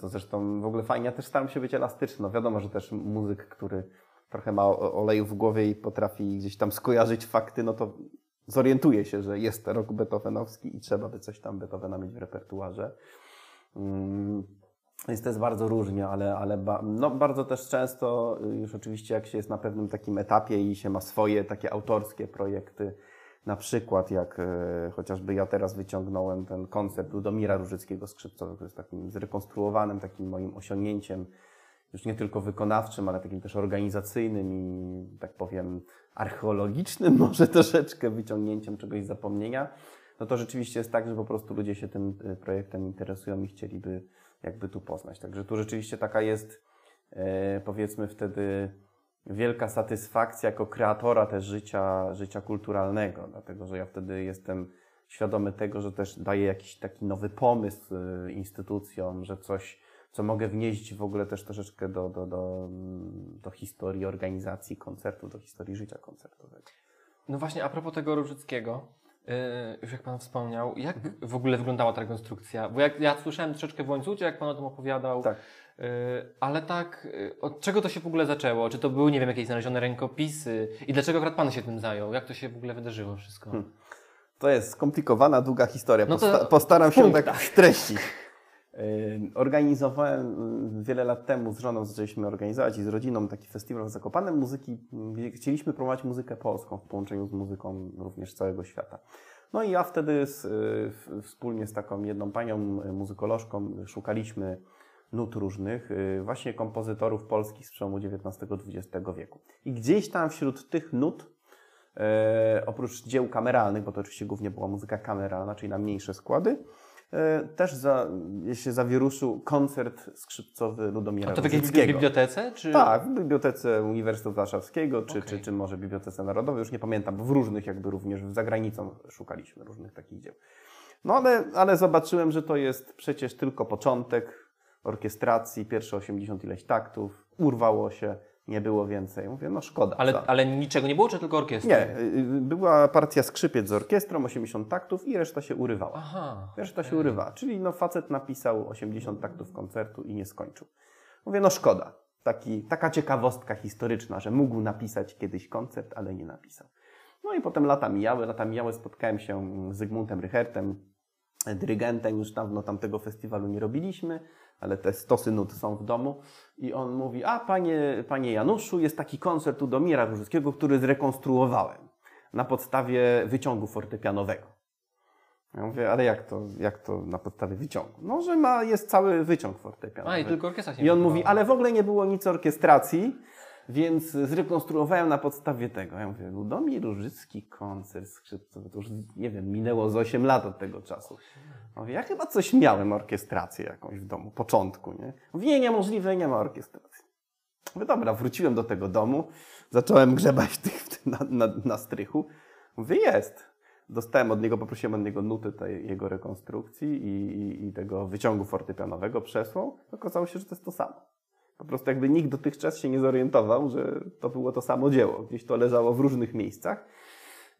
To zresztą w ogóle fajnie, ja też staram się być elastyczny. No wiadomo, że też muzyk, który trochę ma oleju w głowie i potrafi gdzieś tam skojarzyć fakty, no to zorientuje się, że jest rok beethovenowski i trzeba by coś tam Beethovena mieć w repertuarze. Mm, Więc to jest bardzo różnie, ale, ale ba, no, bardzo też często, y, już oczywiście jak się jest na pewnym takim etapie i się ma swoje takie autorskie projekty, na przykład jak e, chociażby ja teraz wyciągnąłem ten koncept Ludomira Różyckiego skrzypcowego, który jest takim zrekonstruowanym, takim moim osiągnięciem, już nie tylko wykonawczym, ale takim też organizacyjnym i tak powiem archeologicznym [laughs] może troszeczkę wyciągnięciem czegoś z zapomnienia, no to rzeczywiście jest tak, że po prostu ludzie się tym y, projektem interesują i chcieliby jakby tu poznać. Także tu rzeczywiście taka jest e, powiedzmy wtedy wielka satysfakcja jako kreatora też życia, życia kulturalnego, dlatego że ja wtedy jestem świadomy tego, że też daję jakiś taki nowy pomysł y, instytucjom, że coś, co mogę wnieść w ogóle też troszeczkę do, do, do, do historii organizacji koncertów, do historii życia koncertowego. No właśnie, a propos tego Różyckiego, już jak Pan wspomniał, jak w ogóle wyglądała ta rekonstrukcja? Bo jak ja słyszałem troszeczkę w łańcucie, jak Pan o tym opowiadał, Tak. yy, ale tak, yy, od czego to się w ogóle zaczęło? Czy to były, nie wiem, jakieś znalezione rękopisy? I dlaczego akurat Pan się tym zajął? Jak to się w ogóle wydarzyło wszystko? Hmm. To jest skomplikowana, długa historia. No Posta- postaram się tak streścić. Organizowałem wiele lat temu z żoną, zaczęliśmy organizować i z rodziną taki festiwal w Zakopanem muzyki. Chcieliśmy promować muzykę polską w połączeniu z muzyką również całego świata. No i ja wtedy z, w- wspólnie z taką jedną panią yy, muzykolożką szukaliśmy nut różnych, yy, właśnie kompozytorów polskich z przełomu XIX-XX wieku. I gdzieś tam wśród tych nut E, oprócz dzieł kameralnych, bo to oczywiście głównie była muzyka kameralna, czyli na mniejsze składy, też za, się zawieruszył koncert skrzypcowy Ludomira A to w jakiejś Różyckiego. bibliotece? Czy... Tak, w Bibliotece Uniwersytetu Warszawskiego, czy, Okej. czy, czy może Bibliotece Narodowej, już nie pamiętam, bo w różnych jakby również za granicą szukaliśmy różnych takich dzieł. No ale, ale zobaczyłem, że to jest przecież tylko początek orkiestracji, pierwsze 80 ileś taktów, urwało się, nie było więcej. Mówię, no szkoda. Ale, ale niczego nie było, czy tylko orkiestra? Nie, y, y, była partia skrzypiec z orkiestrą, 80 taktów i reszta się urywała. Aha. Reszta się urywała. Czyli no facet napisał 80 taktów koncertu i nie skończył. Mówię, no szkoda. Taki, taka ciekawostka historyczna, że mógł napisać kiedyś koncert, ale nie napisał. No i potem lata mijały, lata mijały, spotkałem się z Zygmuntem Rychertem, dyrygentem, już dawno tamtego festiwalu nie robiliśmy, ale te stosy nut są w domu. I on mówi, a panie, panie Januszu, jest taki koncert u Domira Różyckiego, który zrekonstruowałem na podstawie wyciągu fortepianowego. Ja mówię, ale jak to, jak to na podstawie wyciągu? No, że ma, jest cały wyciąg fortepianowy. A, i tylko orkiestra się I on mówi, ale w ogóle nie było nic orkiestracji, więc zrekonstruowałem na podstawie tego. Ja mówię, Ludomir Różycki koncert skrzypcowy, to już nie wiem, minęło z 8 lat od tego czasu. Mówię, ja chyba coś miałem, orkiestrację jakąś w domu, początku, nie? Mówi, nie, niemożliwe, nie ma orkiestracji. Mówię, dobra, wróciłem do tego domu, zacząłem grzebać tych, [laughs] na, na, na strychu. Mówię, jest. Dostałem od niego, poprosiłem od niego nuty tej jego rekonstrukcji i, i, i tego wyciągu fortepianowego przesłał. Okazało się, że to jest to samo. Po prostu jakby nikt dotychczas się nie zorientował, że to było to samo dzieło. Gdzieś to leżało w różnych miejscach.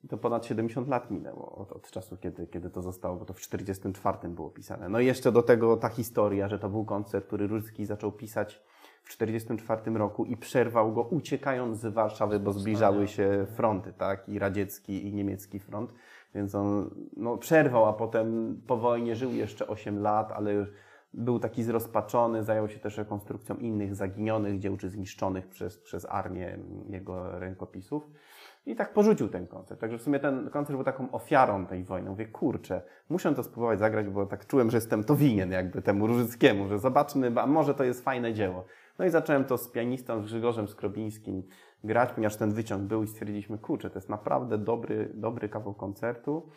I to ponad 70 lat minęło od, od czasu, kiedy, kiedy to zostało, bo to w 44 było pisane. No i jeszcze do tego ta historia, że to był koncert, który Różycki zaczął pisać w 44 roku i przerwał go uciekając z Warszawy, bo zbliżały się fronty, tak? I radziecki, i niemiecki front. Więc on no, przerwał, a potem po wojnie żył jeszcze 8 lat, ale już był taki zrozpaczony, zajął się też rekonstrukcją innych zaginionych dzieł czy zniszczonych przez, przez armię jego rękopisów. I tak porzucił ten koncert. Także w sumie ten koncert był taką ofiarą tej wojny. Mówię, kurczę, muszę to spróbować zagrać, bo tak czułem, że jestem to winien jakby temu Różyckiemu, że zobaczmy, a może to jest fajne dzieło. No i zacząłem to z pianistą, z Grzegorzem Skrobińskim grać, ponieważ ten wyciąg był i stwierdziliśmy, kurczę, to jest naprawdę dobry, dobry kawał koncertu.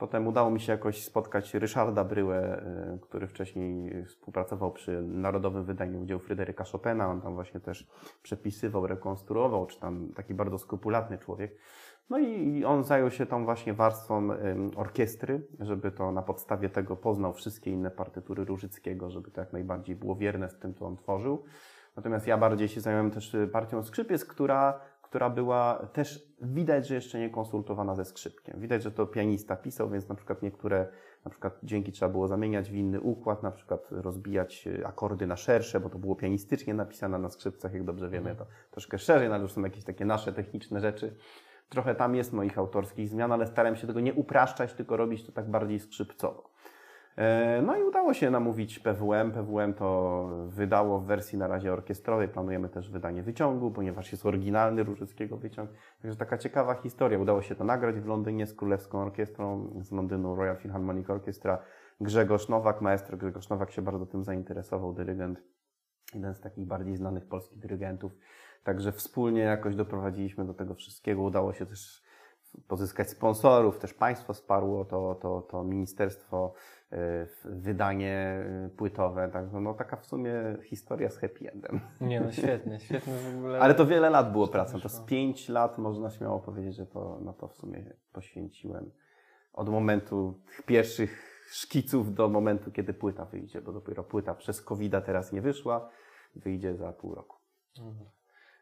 Potem udało mi się jakoś spotkać Ryszarda Bryłę, y, który wcześniej współpracował przy Narodowym Wydaniu Dzieł Fryderyka Chopina. On tam właśnie też przepisywał, rekonstruował, czy tam taki bardzo skrupulatny człowiek. No i on zajął się tą właśnie warstwą orkiestry, żeby to na podstawie tego poznał wszystkie inne partytury Różyckiego, żeby to jak najbardziej było wierne z tym, co on tworzył. Natomiast ja bardziej się zająłem też partią skrzypiec, która, która była też widać, że jeszcze nie konsultowana ze skrzypkiem. Widać, że to pianista pisał, więc na przykład niektóre na przykład dźwięki trzeba było zamieniać w inny układ, na przykład rozbijać y, akordy na szersze, bo to było pianistycznie napisane na skrzypcach, jak dobrze wiemy, to troszkę szerzej, no ale już są jakieś takie nasze techniczne rzeczy. Trochę tam jest moich autorskich zmian, ale starałem się tego nie upraszczać, tylko robić to tak bardziej skrzypcowo. E, No i udało się namówić PWM. PWM to wydało w wersji na razie orkiestrowej. Planujemy też wydanie wyciągu, ponieważ jest oryginalny Różyckiego wyciąg. Także taka ciekawa historia. Udało się to nagrać w Londynie z Królewską Orkiestrą z Londynu Royal Philharmonic Orchestra. Grzegorz Nowak, maestro Grzegorz Nowak się bardzo tym zainteresował, dyrygent. Jeden z takich bardziej znanych polskich dyrygentów. Także wspólnie jakoś doprowadziliśmy do tego wszystkiego. Udało się też pozyskać sponsorów, też państwo wsparło to, to, to ministerstwo, wydanie y, płytowe, także no taka w sumie historia z happy endem. Nie no, świetnie, świetnie w ogóle. Ale to wiele lat było pracy, to z pięć lat można śmiało powiedzieć, że to, no to w sumie poświęciłem od momentu tych pierwszych szkiców do momentu, kiedy płyta wyjdzie, bo dopiero płyta przez covid teraz nie wyszła, wyjdzie za pół roku.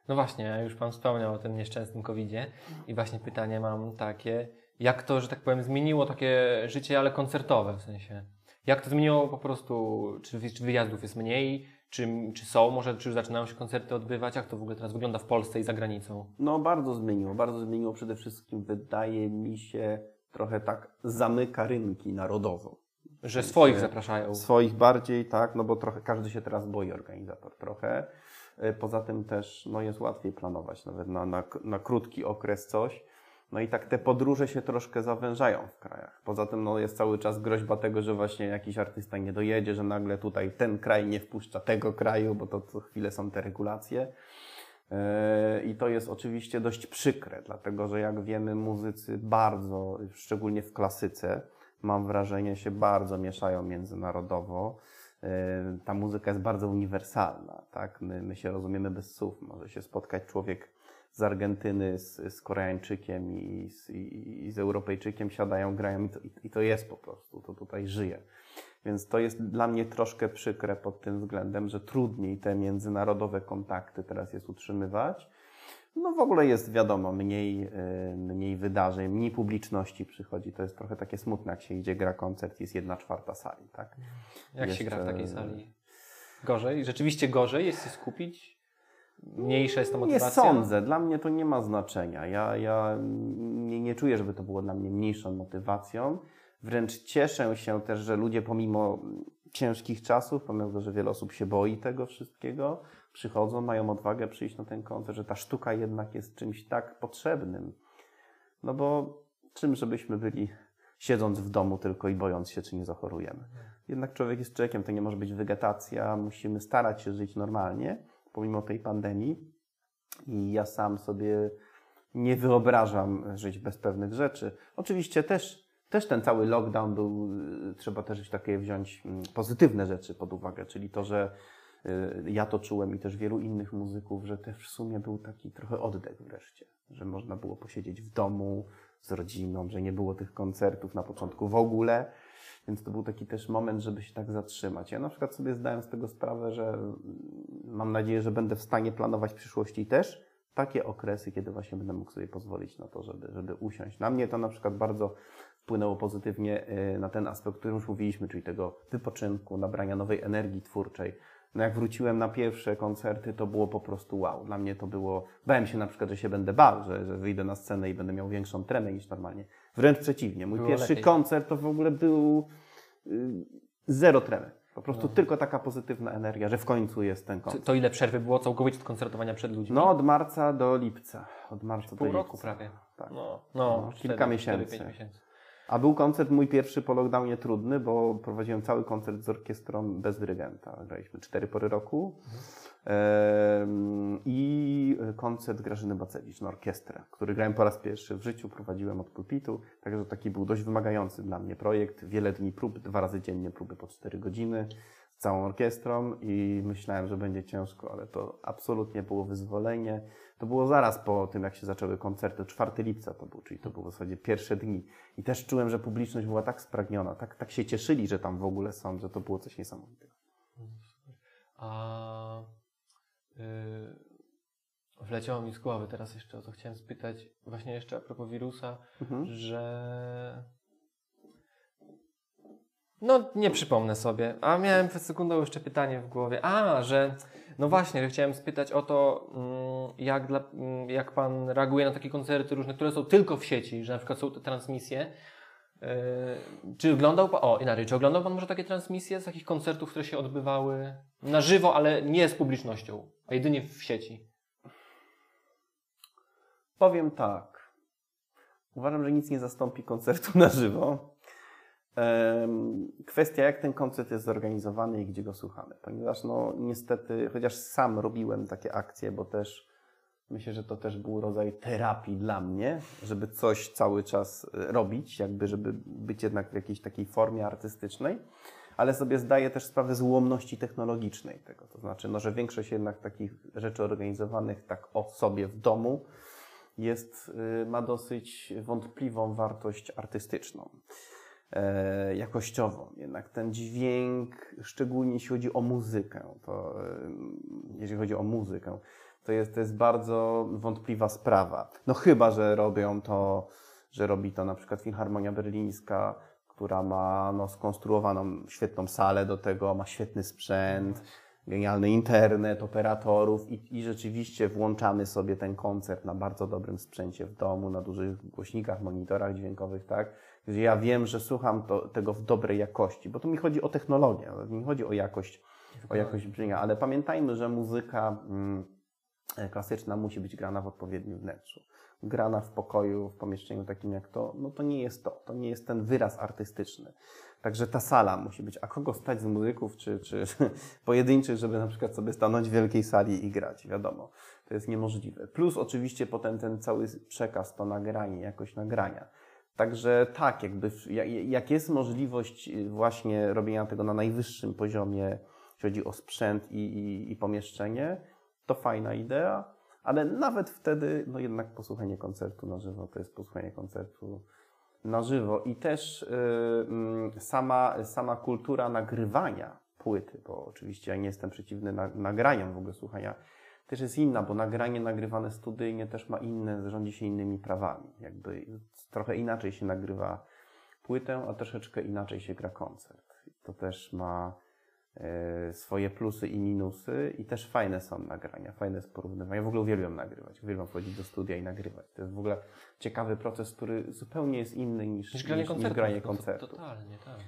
No właśnie, już Pan wspomniał o tym nieszczęsnym COVID-zie i właśnie pytanie mam takie, jak to, że tak powiem, zmieniło takie życie, ale koncertowe w sensie? Jak to zmieniło po prostu, czy, czy wyjazdów jest mniej, czy, czy są, może czy już zaczynają się koncerty odbywać, jak to w ogóle teraz wygląda w Polsce i za granicą? No bardzo zmieniło, bardzo zmieniło przede wszystkim wydaje mi się trochę tak zamyka rynki narodowo. Że swoich zapraszają. Swoich bardziej, tak, no bo trochę każdy się teraz boi organizator trochę. E, Poza tym też no jest łatwiej planować nawet na, na, na krótki okres coś. No i tak te podróże się troszkę zawężają w krajach. Poza tym no, jest cały czas groźba tego, że właśnie jakiś artysta nie dojedzie, że nagle tutaj ten kraj nie wpuszcza tego kraju, bo to co chwilę są te regulacje. E, I to jest oczywiście dość przykre, dlatego że jak wiemy, muzycy bardzo, szczególnie w klasyce, mam wrażenie, się bardzo mieszają międzynarodowo. E, ta muzyka jest bardzo uniwersalna, tak? My, my się rozumiemy bez słów. Może się spotkać człowiek z Argentyny, z, z Koreańczykiem i z, i, i z Europejczykiem, siadają, grają i to, i to jest po prostu, to tutaj żyje. Więc to jest dla mnie troszkę przykre pod tym względem, że trudniej te międzynarodowe kontakty teraz jest utrzymywać. No w ogóle jest wiadomo, mniej, y, mniej wydarzeń, mniej publiczności przychodzi. To jest trochę takie smutne, jak się idzie, gra koncert, jest jedna czwarta sali, tak? Jak Jeszcze... się gra w takiej sali? Gorzej? Rzeczywiście gorzej jest się skupić? Mniejsza jest ta motywacja? Nie sądzę. Dla mnie to nie ma znaczenia. Ja, ja nie, nie czuję, żeby to było dla mnie mniejszą motywacją. Wręcz cieszę się też, że ludzie pomimo ciężkich czasów, pomimo tego, że wiele osób się boi tego wszystkiego, przychodzą, mają odwagę przyjść na ten koncert, że ta sztuka jednak jest czymś tak potrzebnym. No bo czym żebyśmy byli siedząc w domu tylko i bojąc się, czy nie zachorujemy. Jednak człowiek jest człowiekiem, to nie może być wegetacja, musimy starać się żyć normalnie, pomimo tej pandemii. I ja sam sobie nie wyobrażam żyć bez pewnych rzeczy. Oczywiście też, też ten cały lockdown był, trzeba też takie wziąć mm, pozytywne rzeczy pod uwagę, czyli to, że Y, ja to czułem i też wielu innych muzyków, że też w sumie był taki trochę oddech wreszcie, że można było posiedzieć w domu z rodziną, że nie było tych koncertów na początku w ogóle, więc to był taki też moment, żeby się tak zatrzymać. Ja na przykład sobie zdałem z tego sprawę, że mm, mam nadzieję, że będę w stanie planować w przyszłości też takie okresy, kiedy właśnie będę mógł sobie pozwolić na to, żeby, żeby usiąść. Na mnie to na przykład bardzo wpłynęło pozytywnie y, na ten aspekt, o którym już mówiliśmy, czyli tego wypoczynku, nabrania nowej energii twórczej, no jak wróciłem na pierwsze koncerty, to było po prostu wow. Dla mnie to było, bałem się na przykład, że się będę bał, że, że wyjdę na scenę i będę miał większą tremę niż normalnie. Wręcz przeciwnie. Mój było pierwszy lepiej. koncert to w ogóle był y, zero tremy. Po prostu no. tylko taka pozytywna energia, że w końcu jest ten koncert. To ile przerwy było całkowicie od koncertowania przed ludźmi? No od marca do lipca. Od marca Pół do roku lipca. prawie. Tak. No, no, no kilka 4, miesięcy. 4, miesięcy. A był koncert mój pierwszy po lockdownie trudny, bo prowadziłem cały koncert z orkiestrą bez dyrygenta. Graliśmy cztery pory roku. Mhm. I koncert Grażyny Bacewicz na orkiestrę, który grałem po raz pierwszy w życiu, prowadziłem od pulpitu. Także taki był dość wymagający dla mnie projekt. Wiele dni prób, dwa razy dziennie próby po cztery godziny z całą orkiestrą i myślałem, że będzie ciężko, ale to absolutnie było wyzwolenie. To było zaraz po tym, jak się zaczęły koncerty, 4 lipca to był, czyli to było w zasadzie pierwsze dni. I też czułem, że publiczność była tak spragniona, tak, tak się cieszyli, że tam w ogóle są, że to było coś niesamowitego. A yy, wleciało mi z głowy teraz jeszcze o to chciałem spytać, właśnie jeszcze a propos wirusa, mhm. że no, nie przypomnę sobie. A miałem przed sekundą jeszcze pytanie w głowie. A, że no właśnie, chciałem spytać o to, mm, jak, dla, mm, jak pan reaguje na takie koncerty różne, które są tylko w sieci, że na przykład są te transmisje. Yy, czy oglądał pan, o inaczej, czy oglądał pan może takie transmisje z takich koncertów, które się odbywały na żywo, ale nie z publicznością, a jedynie w sieci? Powiem tak. Uważam, że nic nie zastąpi koncertu na żywo. Kwestia, jak ten koncert jest zorganizowany i gdzie go słuchamy. Ponieważ, no, niestety, chociaż sam robiłem takie akcje, bo też myślę, że to też był rodzaj terapii dla mnie, żeby coś cały czas e, robić, jakby, żeby być jednak w jakiejś takiej formie artystycznej, ale sobie zdaję też sprawę z ułomności technologicznej tego. To znaczy, no, że większość jednak takich rzeczy organizowanych tak o sobie w domu jest, y, ma dosyć wątpliwą wartość artystyczną. E, jakościową. Jednak ten dźwięk, szczególnie jeśli chodzi o muzykę, to e, jeżeli chodzi o muzykę, to jest, to jest bardzo wątpliwa sprawa. No chyba, że robią to, że robi to na przykład Filharmonia Berlińska, która ma no, skonstruowaną świetną salę do tego, ma świetny sprzęt, genialny internet, operatorów i, i rzeczywiście włączamy sobie ten koncert na bardzo dobrym sprzęcie w domu, na dużych głośnikach, monitorach dźwiękowych, tak? Ja wiem, że słucham to, tego w dobrej jakości, bo tu mi chodzi o technologię, nie chodzi o jakość, o jakość brzmienia, ale pamiętajmy, że muzyka mm, klasyczna musi być grana w odpowiednim wnętrzu. Grana w pokoju, w pomieszczeniu takim jak to, no to nie jest to, to nie jest ten wyraz artystyczny. Także ta sala musi być, a kogo stać z muzyków czy, czy [laughs] pojedynczych, żeby na przykład sobie stanąć w wielkiej sali i grać, wiadomo, to jest niemożliwe. Plus oczywiście potem ten cały przekaz, to nagranie, jakość nagrania Także tak, jakby jak jest możliwość y, właśnie robienia tego na najwyższym poziomie, jeśli chodzi o sprzęt i, i, i pomieszczenie, to fajna idea, ale nawet wtedy, no jednak posłuchanie koncertu na żywo to jest posłuchanie koncertu na żywo i też y, mm, sama, sama kultura nagrywania płyty, bo oczywiście ja nie jestem przeciwny na, nagraniom w ogóle słuchania, też jest inna, bo nagranie nagrywane studyjnie też ma inne, rządzi się innymi prawami. Jakby trochę inaczej się nagrywa płytę, a troszeczkę inaczej się gra koncert. To też ma e, swoje plusy i minusy i też fajne są nagrania, fajne jest porównywanie. Ja w ogóle uwielbiam nagrywać, uwielbiam wchodzić do studia i nagrywać. To jest w ogóle ciekawy proces, który zupełnie jest inny niż, Niż granie niż, koncertu. niż granie No to- koncertu. Totalnie, tak.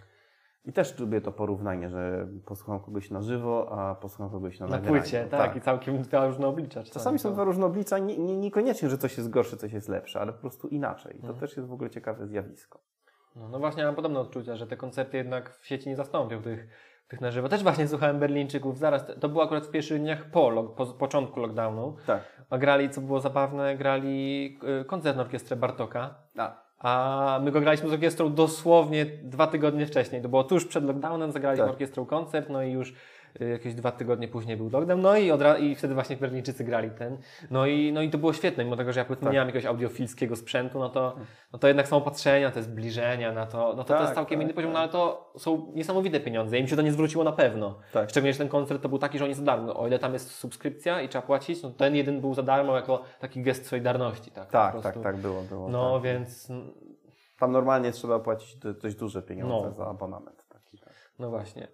I też lubię to porównanie, że posłucham kogoś na żywo, a posłucham kogoś na, Na nagraniu. płycie, tak, i całkiem dwa różne oblicza. Czasami są dwa różne oblicza, nie, nie, niekoniecznie, że coś jest gorsze, coś jest lepsze, ale po prostu inaczej. To Mhm. też jest w ogóle ciekawe zjawisko. No, no właśnie, mam podobne odczucia, że te koncerty jednak w sieci nie zastąpią tych, tych na żywo. Też właśnie słuchałem Berlińczyków zaraz, to było akurat w pierwszych dniach po, po początku lockdownu, Tak. a grali, co było zabawne, grali y, koncert na orkiestrę Bartoka, A, a my go graliśmy z orkiestrą dosłownie dwa tygodnie wcześniej. To było tuż przed lockdownem, zagraliśmy Tak. orkiestrą koncert, no i już jakieś dwa tygodnie później był lockdown, no i, i wtedy właśnie Berlińczycy grali ten. No i, no i to było świetne, mimo tego, że ja powiedzmy Tak. nie mam jakiegoś audiofilskiego sprzętu, no to, no to jednak są patrzenia, te zbliżenia na to, no to, to Tak, jest całkiem tak, inny poziom, tak. no ale to są niesamowite pieniądze. Im się to nie zwróciło na pewno. tak. Szczególnie, że ten koncert to był taki, że oni za darmo. O ile tam jest subskrypcja i trzeba płacić, no ten jeden był za darmo jako taki gest solidarności. Tak, Tak, tak, tak było. było No tak. więc, Tam normalnie trzeba płacić do- dość duże pieniądze No. za abonament. Taki, tak. no właśnie.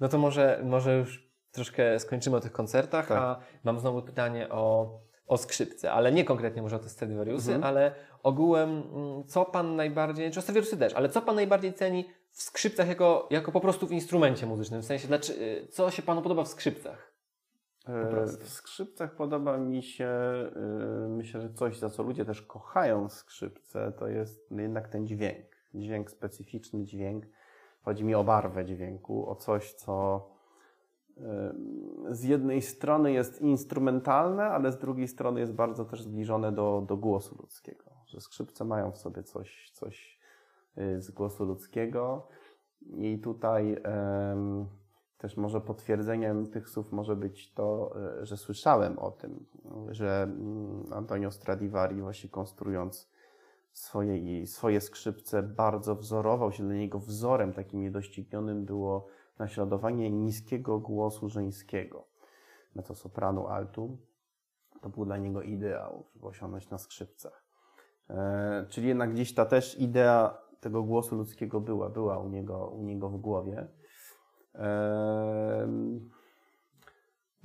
No to może, może już troszkę skończymy o tych koncertach, Tak. a mam znowu pytanie o, o skrzypce, ale nie konkretnie może o te Stradivariusy, Mhm. ale ogółem, mm, co Pan najbardziej, czy o Stradivariusy też, ale co Pan najbardziej ceni w skrzypcach jako, jako po prostu w instrumencie muzycznym? W sensie, dlaczego, co się Panu podoba w skrzypcach? E. W skrzypcach podoba mi się, e, myślę, że coś, za co ludzie też kochają skrzypce, to jest jednak ten dźwięk. Dźwięk, specyficzny dźwięk. Chodzi mi o barwę dźwięku, o coś, co z jednej strony jest instrumentalne, ale z drugiej strony jest bardzo też zbliżone do, do głosu ludzkiego. Że skrzypce mają w sobie coś, coś e, z głosu ludzkiego. I tutaj em, też może potwierdzeniem tych słów może być to, e, że słyszałem o tym, że mm, Antonio Stradivari właśnie konstruując swoje, swoje skrzypce bardzo wzorował się dla niego wzorem takim niedoścignionym było naśladowanie niskiego głosu żeńskiego, mezzosopranu altu. To był dla niego ideał, żeby osiągnąć na skrzypcach. E, czyli jednak gdzieś ta też idea tego głosu ludzkiego była, była u niego, u niego w głowie. Em,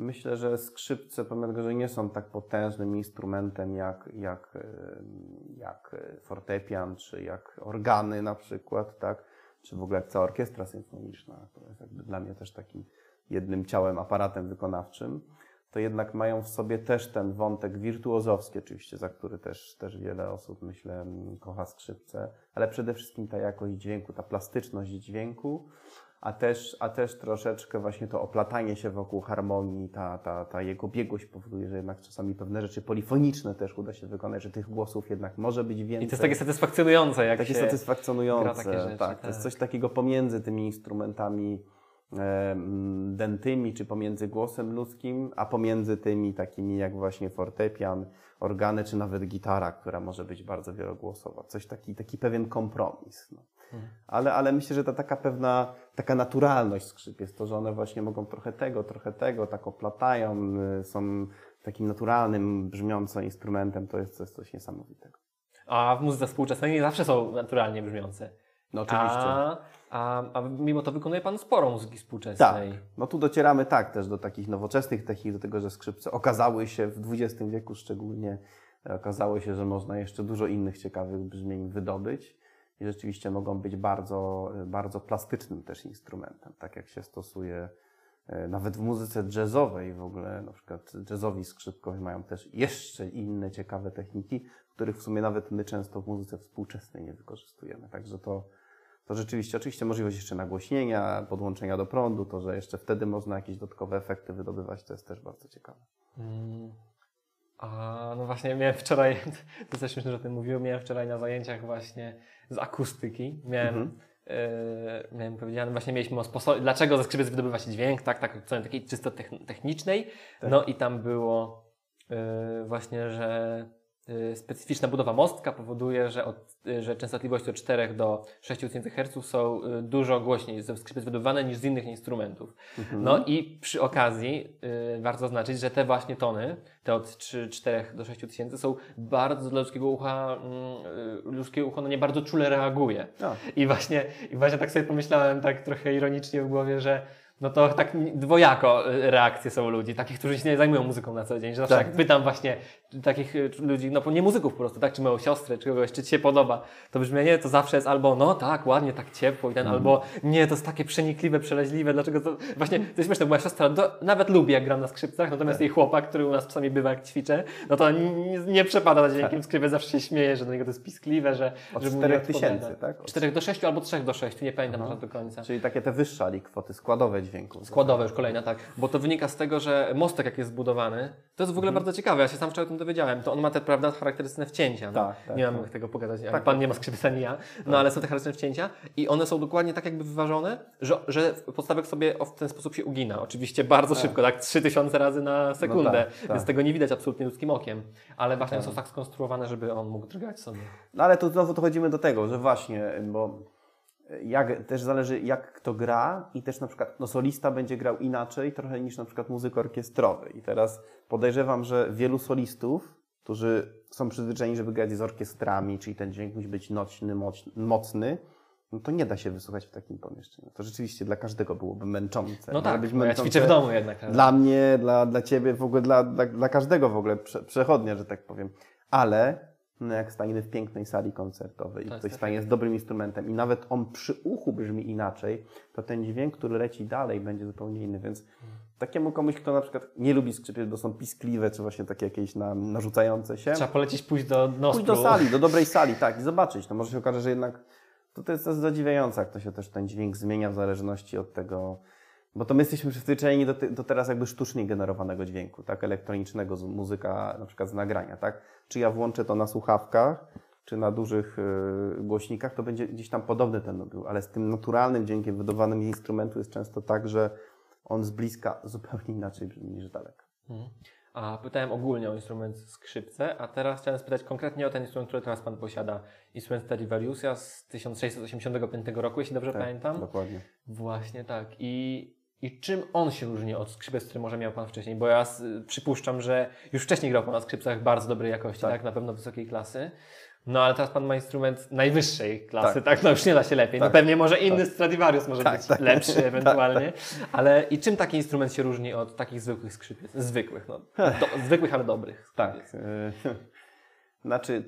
Myślę, że skrzypce, pomimo tego, że nie są tak potężnym instrumentem jak, jak, em, jak fortepian, czy jak organy na przykład, tak? czy w ogóle jak cała orkiestra symfoniczna, to jest jakby dla mnie też takim jednym ciałem, aparatem wykonawczym, to jednak mają w sobie też ten wątek wirtuozowski oczywiście, za który też, też wiele osób, myślę, kocha skrzypce, ale przede wszystkim ta jakość dźwięku, ta plastyczność dźwięku, a też, a też troszeczkę właśnie to oplatanie się wokół harmonii, ta, ta, ta jego biegłość powoduje, że jednak czasami pewne rzeczy polifoniczne też uda się wykonać, że tych głosów jednak może być więcej. I to jest takie satysfakcjonujące, jak takie się... satysfakcjonujące. gra takie rzeczy, tak, to jest tak. coś takiego pomiędzy tymi instrumentami e, dętymi, czy pomiędzy głosem ludzkim, a pomiędzy tymi takimi jak właśnie fortepian, organy, czy nawet gitara, która może być bardzo wielogłosowa. Coś taki, taki pewien kompromis. No. Ale, ale myślę, że ta taka pewna, taka naturalność skrzyp jest to, że one właśnie mogą trochę tego, trochę tego, tak oplatają, y, są takim naturalnym, brzmiącym instrumentem, to jest, jest coś niesamowitego. A w muzyce współczesnej nie zawsze są naturalnie brzmiące. No oczywiście. A, a, a mimo to wykonuje Pan sporo muzyki Tak. współczesnej. No tu docieramy tak też do takich nowoczesnych technik, do tego, że skrzypce okazały się w XX wieku szczególnie, e, okazało się, że można jeszcze dużo innych ciekawych brzmień wydobyć i rzeczywiście mogą być bardzo, bardzo plastycznym też instrumentem, tak jak się stosuje e, nawet w muzyce jazzowej w ogóle, na przykład jazzowi skrzypkowie mają też jeszcze inne ciekawe techniki, których w sumie nawet my często w muzyce współczesnej nie wykorzystujemy. Także to, to rzeczywiście, oczywiście możliwość jeszcze nagłośnienia, podłączenia do prądu, to, że jeszcze wtedy można jakieś dodatkowe efekty wydobywać, to jest też bardzo ciekawe. Mm. A no właśnie miałem wczoraj, [laughs] to też śmieszne, że o tym mówiłem, miałem wczoraj na zajęciach właśnie z akustyki. Miałem, Mhm. e, miałem powiedziane, właśnie mieliśmy o sposobie, dlaczego ze skrzypiec wydobywa się dźwięk, tak, tak, od strony takiej czysto techn- technicznej. Tak. No i tam było e, właśnie, że specyficzna budowa mostka powoduje, że, od, e, że częstotliwości od 4 do 6000 Hz są e, dużo głośniej ze skrzypiec wydobywane niż z innych instrumentów. Mhm. No i przy okazji y, warto zaznaczyć, że te właśnie tony, te od 3, 4 do 6 tysięcy są bardzo dla ludzkiego ucha, mm, y, ludzkie ucho no nie bardzo czule reaguje. A, I właśnie, I właśnie tak sobie pomyślałem tak trochę ironicznie w głowie, że no to tak dwojako y, reakcje są ludzi, takich, którzy się nie zajmują muzyką na co dzień, że zawsze Tak. jak pytam właśnie takich y, ludzi, no nie muzyków po prostu, tak, czy moją siostrę, czy kogoś, czy Ci się podoba, to brzmienie to zawsze jest albo no tak, ładnie, tak ciepło i ten, albo nie, to jest takie przenikliwe, przeleźliwe, dlaczego to, właśnie, to jest śmieszne, bo moja siostra do, nawet lubi jak gram na skrzypcach, natomiast jej chłopak, który u nas czasami bywa jak ćwiczę, no to nie, nie przepada za dźwiękiem skrzypy, zawsze się śmieje, że do niego to jest piskliwe, że Od że mu 4 nie tysięcy, tak? Od 4 do 6 albo 3 do 6, nie pamiętam Aha. do końca. Czyli takie te wyższe ali kwoty, składowe dźwięków. Składowe już kolejna, tak. Bo to wynika z tego, że mostek jak jest zbudowany, to jest w ogóle Mhm. bardzo ciekawe. Ja się sam wczoraj o tym dowiedziałem. To on ma te, prawda, charakterystyczne wcięcia. No. Tak, tak, nie mam tak. tego pogadać. Tak, Pan tak, nie ma skrzypiec ani ja. No ale są te charakterystyczne wcięcia i one są dokładnie tak jakby wyważone, że, że podstawek sobie w ten sposób się ugina. Oczywiście bardzo Tak. szybko, tak 3000 razy na sekundę. tak, tak. Więc tego nie widać absolutnie ludzkim okiem. Ale właśnie są tak skonstruowane, żeby on mógł drgać sobie. No ale tu znowu dochodzimy do tego, że właśnie, bo jak, też zależy jak kto gra i też na przykład no, solista będzie grał inaczej trochę niż na przykład muzyk orkiestrowy. I teraz podejrzewam, że wielu solistów, którzy są przyzwyczajeni, żeby grać z orkiestrami, czyli ten dźwięk musi być nośny, moc- mocny, no to nie da się wysłuchać w takim pomieszczeniu. To rzeczywiście dla każdego byłoby męczące. No tak, być bo ja męczące ćwiczę w domu jednak. prawda? Dla mnie, dla, dla ciebie, w ogóle dla, dla, dla każdego w ogóle prze, przechodnia, że tak powiem. Ale no jak stajemy w pięknej sali koncertowej i jest ktoś efekt. staje z dobrym instrumentem i nawet on przy uchu brzmi inaczej, to ten dźwięk, który leci dalej, będzie zupełnie inny. Więc takiemu komuś, kto na przykład nie lubi skrzypiec, bo są piskliwe, czy właśnie takie jakieś na, narzucające się, Trzeba polecić pójść do Nostru. pójść do sali, do dobrej [laughs] sali, tak, i zobaczyć. To może się okaże, że jednak to, to jest zadziwiające, jak to się też ten dźwięk zmienia w zależności od tego, bo to my jesteśmy przyzwyczajeni do, do teraz jakby sztucznie generowanego dźwięku, tak, elektronicznego, z muzyka na przykład z nagrania, tak. Czy ja włączę to na słuchawkach, czy na dużych y, głośnikach, to będzie gdzieś tam podobny ten był, ale z tym naturalnym dźwiękiem wydobywanym z instrumentu jest często tak, że on z bliska zupełnie inaczej brzmi niż z daleka. Mhm. A pytałem ogólnie o instrument skrzypce, a teraz chciałem spytać konkretnie o ten instrument, który teraz Pan posiada. Instrument Stradivariusa z 1685 roku, jeśli dobrze Tak, pamiętam. Dokładnie. Właśnie tak. I, I czym on się różni od skrzypec, który może miał Pan wcześniej? Bo ja przypuszczam, że już wcześniej grał Pan na skrzypcach bardzo dobrej jakości, tak. Tak. Na pewno wysokiej klasy. No ale teraz Pan ma instrument najwyższej klasy, tak? Tak. No już nie da się lepiej. No Tak. pewnie może inny Stradivarius może Tak, być tak. lepszy ewentualnie. Ale i czym taki instrument się różni od takich zwykłych skrzypiec? Zwykłych, no. Do, zwykłych, ale dobrych. Tak. skrzypiec. y, Znaczy,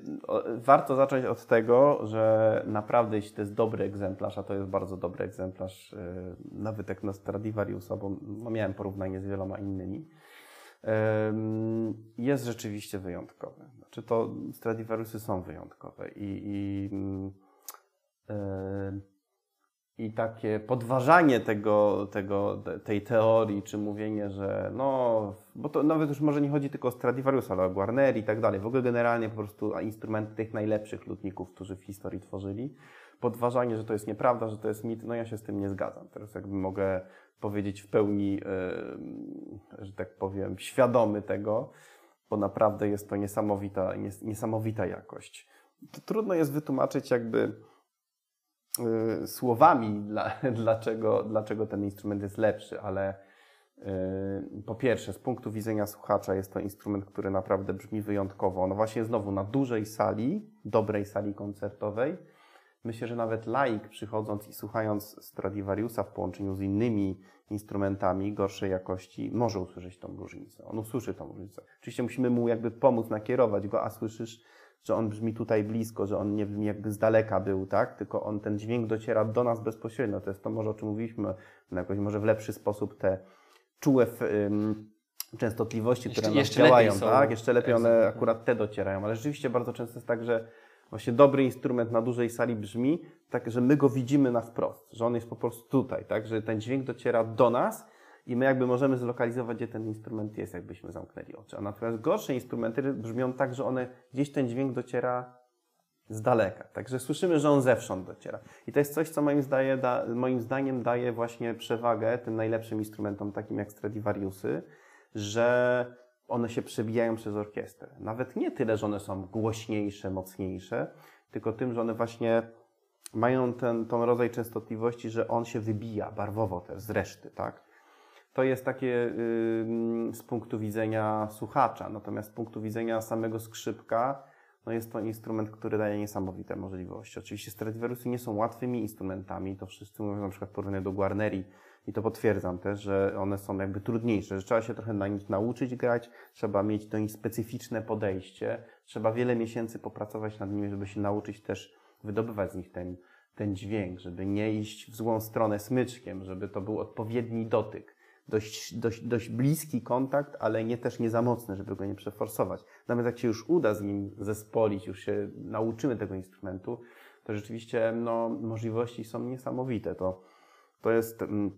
warto zacząć od tego, że naprawdę, jeśli to jest dobry egzemplarz, a to jest bardzo dobry egzemplarz, nawet jak na Stradivariusa, bo miałem porównanie z wieloma innymi, ym, jest rzeczywiście wyjątkowy. Znaczy, to Stradivariusy są wyjątkowe i, i, mm, y, i takie podważanie tego, tego, te- tej teorii, czy mówienie, że no, bo to nawet już może nie chodzi tylko o Stradivariusa, ale o Guarneri i tak dalej. W ogóle generalnie po prostu instrumenty tych najlepszych lutników, którzy w historii tworzyli. Podważanie, że to jest nieprawda, że to jest mit, no ja się z tym nie zgadzam. Teraz jakby mogę powiedzieć w pełni, e, że tak powiem, świadomy tego, bo naprawdę jest to niesamowita, nies, niesamowita jakość. To trudno jest wytłumaczyć jakby słowami, dla, [laughs] dlaczego, dlaczego ten instrument jest lepszy, ale y, po pierwsze, z punktu widzenia słuchacza jest to instrument, który naprawdę brzmi wyjątkowo. No właśnie znowu na dużej sali, dobrej sali koncertowej. Myślę, że nawet laik przychodząc i słuchając Stradivariusa w połączeniu z innymi instrumentami gorszej jakości może usłyszeć tą różnicę. On usłyszy tą różnicę. Oczywiście musimy mu jakby pomóc, nakierować go, a słyszysz, że on brzmi tutaj blisko, że on nie brzmi jakby z daleka był, tak? Tylko on, ten dźwięk dociera do nas bezpośrednio. To jest to może, o czym mówiliśmy, no jakoś może w lepszy sposób te czułe częstotliwości, Jeszcze- które nas jeszcze lepiej działają, są tak? Jeszcze lepiej one akurat te docierają, ale rzeczywiście bardzo często jest tak, że właśnie dobry instrument na dużej sali brzmi tak, że my go widzimy na wprost, że on jest po prostu tutaj, tak? Że ten dźwięk dociera do nas i my jakby możemy zlokalizować, gdzie ten instrument jest, jakbyśmy zamknęli oczy. A natomiast gorsze instrumenty brzmią tak, że one gdzieś ten dźwięk dociera z daleka. Także słyszymy, że on zewsząd dociera. I to jest coś, co moim, zdaje, da, moim zdaniem daje właśnie przewagę tym najlepszym instrumentom, takim jak Stradivariusy, że one się przebijają przez orkiestrę. Nawet nie tyle, że one są głośniejsze, mocniejsze, tylko tym, że one właśnie mają ten, ten rodzaj częstotliwości, że on się wybija barwowo też z reszty, tak? To jest takie z punktu widzenia słuchacza, natomiast z punktu widzenia samego skrzypka, no jest to instrument, który daje niesamowite możliwości. Oczywiście Stradivariusy nie są łatwymi instrumentami, to wszyscy mówią na przykład porównanie do Guarneri i to potwierdzam też, że one są jakby trudniejsze, że trzeba się trochę na nich nauczyć grać, trzeba mieć do nich specyficzne podejście, trzeba wiele miesięcy popracować nad nimi, żeby się nauczyć też wydobywać z nich ten, ten dźwięk, żeby nie iść w złą stronę smyczkiem, żeby to był odpowiedni dotyk. Dość, dość, dość bliski kontakt, ale nie też nie za mocny, żeby go nie przeforsować. Natomiast jak się już uda z nim zespolić, już się nauczymy tego instrumentu, to rzeczywiście no, możliwości są niesamowite. To, to jest, mm,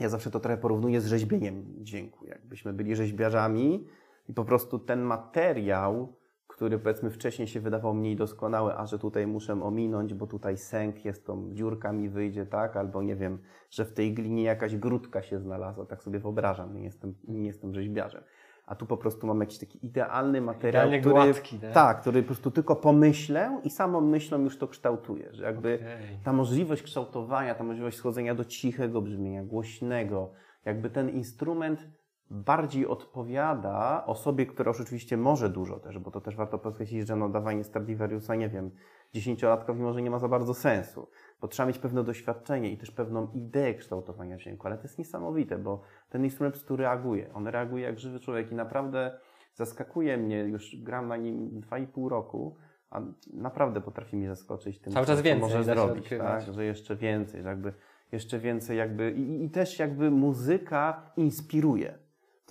ja zawsze to trochę porównuję z rzeźbieniem dźwięku. Jakbyśmy byli rzeźbiarzami i po prostu ten materiał, który powiedzmy wcześniej się wydawał mniej doskonały, a że tutaj muszę ominąć, bo tutaj sęk jest, tą dziurka mi wyjdzie, tak? Albo nie wiem, że w tej glinie jakaś grudka się znalazła, tak sobie wyobrażam, nie jestem, nie jestem rzeźbiarzem. A tu po prostu mam jakiś taki idealny materiał, Idealnie który, gładki, tak? tak, który po prostu tylko pomyślę i samą myślą już to kształtuję, że jakby Okej. ta możliwość kształtowania, ta możliwość schodzenia do cichego brzmienia, głośnego, jakby ten instrument bardziej odpowiada osobie, która już oczywiście może dużo też, bo to też warto podkreślić, że no dawanie Stradivariusa, nie wiem, dziesięciolatkowi może nie ma za bardzo sensu, bo trzeba mieć pewne doświadczenie i też pewną ideę kształtowania dźwięku, ale to jest niesamowite, bo ten instrument prostu reaguje. On reaguje jak żywy człowiek i naprawdę zaskakuje mnie, już gram na nim dwa i pół roku, a naprawdę potrafi mnie zaskoczyć tym, Cały co, czas co więcej może zrobić, tak? że jeszcze więcej, że jakby jeszcze więcej jakby i, i też jakby muzyka inspiruje.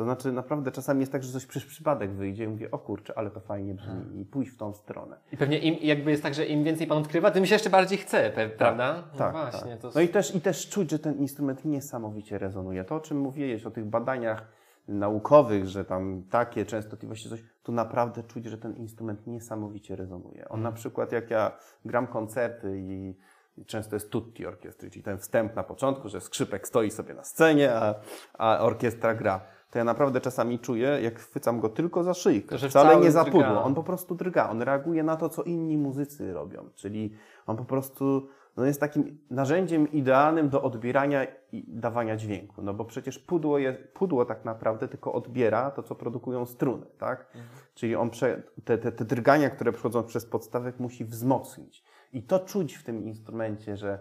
To znaczy naprawdę czasami jest tak, że coś przez przypadek wyjdzie i mówię, o kurczę, ale to fajnie brzmi i pójść w tą stronę. I pewnie im, jakby jest tak, że im więcej pan odkrywa, tym się jeszcze bardziej chce, pe- prawda? No Tak, właśnie. tak. To... No i też, i też czuć, że ten instrument niesamowicie rezonuje. To, o czym mówiłeś, o tych badaniach naukowych, że tam takie częstotliwości, coś, tu naprawdę czuć, że ten instrument niesamowicie rezonuje. On na przykład, jak ja gram koncerty i i często jest tutti orkiestry, czyli ten wstęp na początku, że skrzypek stoi sobie na scenie, a, a orkiestra gra. To ja naprawdę czasami czuję, jak chwycam go tylko za szyjkę, że wcale nie za pudło. On po prostu drga, on reaguje na to, co inni muzycy robią. Czyli on po prostu no jest takim narzędziem idealnym do odbierania i dawania dźwięku. No bo przecież pudło, jest, pudło tak naprawdę tylko odbiera to, co produkują struny, tak? Czyli on prze, te, te, te drgania, które przychodzą przez podstawek, musi wzmocnić. I to czuć w tym instrumencie, że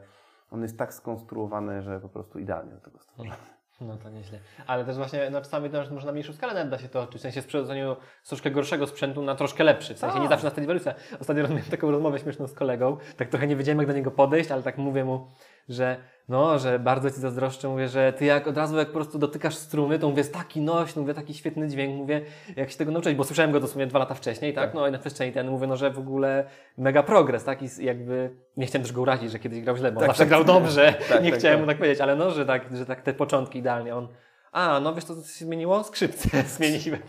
on jest tak skonstruowany, że po prostu idealnie do tego stworzony. No to nieźle. Ale też właśnie no, czasami też może na mniejszą skalę nawet da się to odczuć. W sensie z troszkę gorszego sprzętu na troszkę lepszy. W sensie nie Tak. zawsze na Stradivariusa. Ostatnio [laughs] miałem taką rozmowę śmieszną z kolegą. Tak trochę nie wiedziałem jak do niego podejść, ale tak mówię mu, że no, że bardzo Ci zazdroszczę. Mówię, że Ty jak od razu jak po prostu dotykasz struny, to mówię, jest taki nośny, mówię, taki świetny dźwięk. Mówię, jak się tego nauczyć, bo słyszałem go dosłownie dwa lata wcześniej, tak? Tak. No i na przestrzeni ten mówię, no, że w ogóle mega progres, tak? I jakby nie chciałem też go urazić, że kiedyś grał źle, bo Tak, zawsze tak. grał dobrze. [laughs] Tak, nie tak, chciałem tak. mu tak powiedzieć, ale no, że tak, że tak te początki idealnie on. A, no wiesz, to co się zmieniło? Skrzypce [laughs] zmieniłem.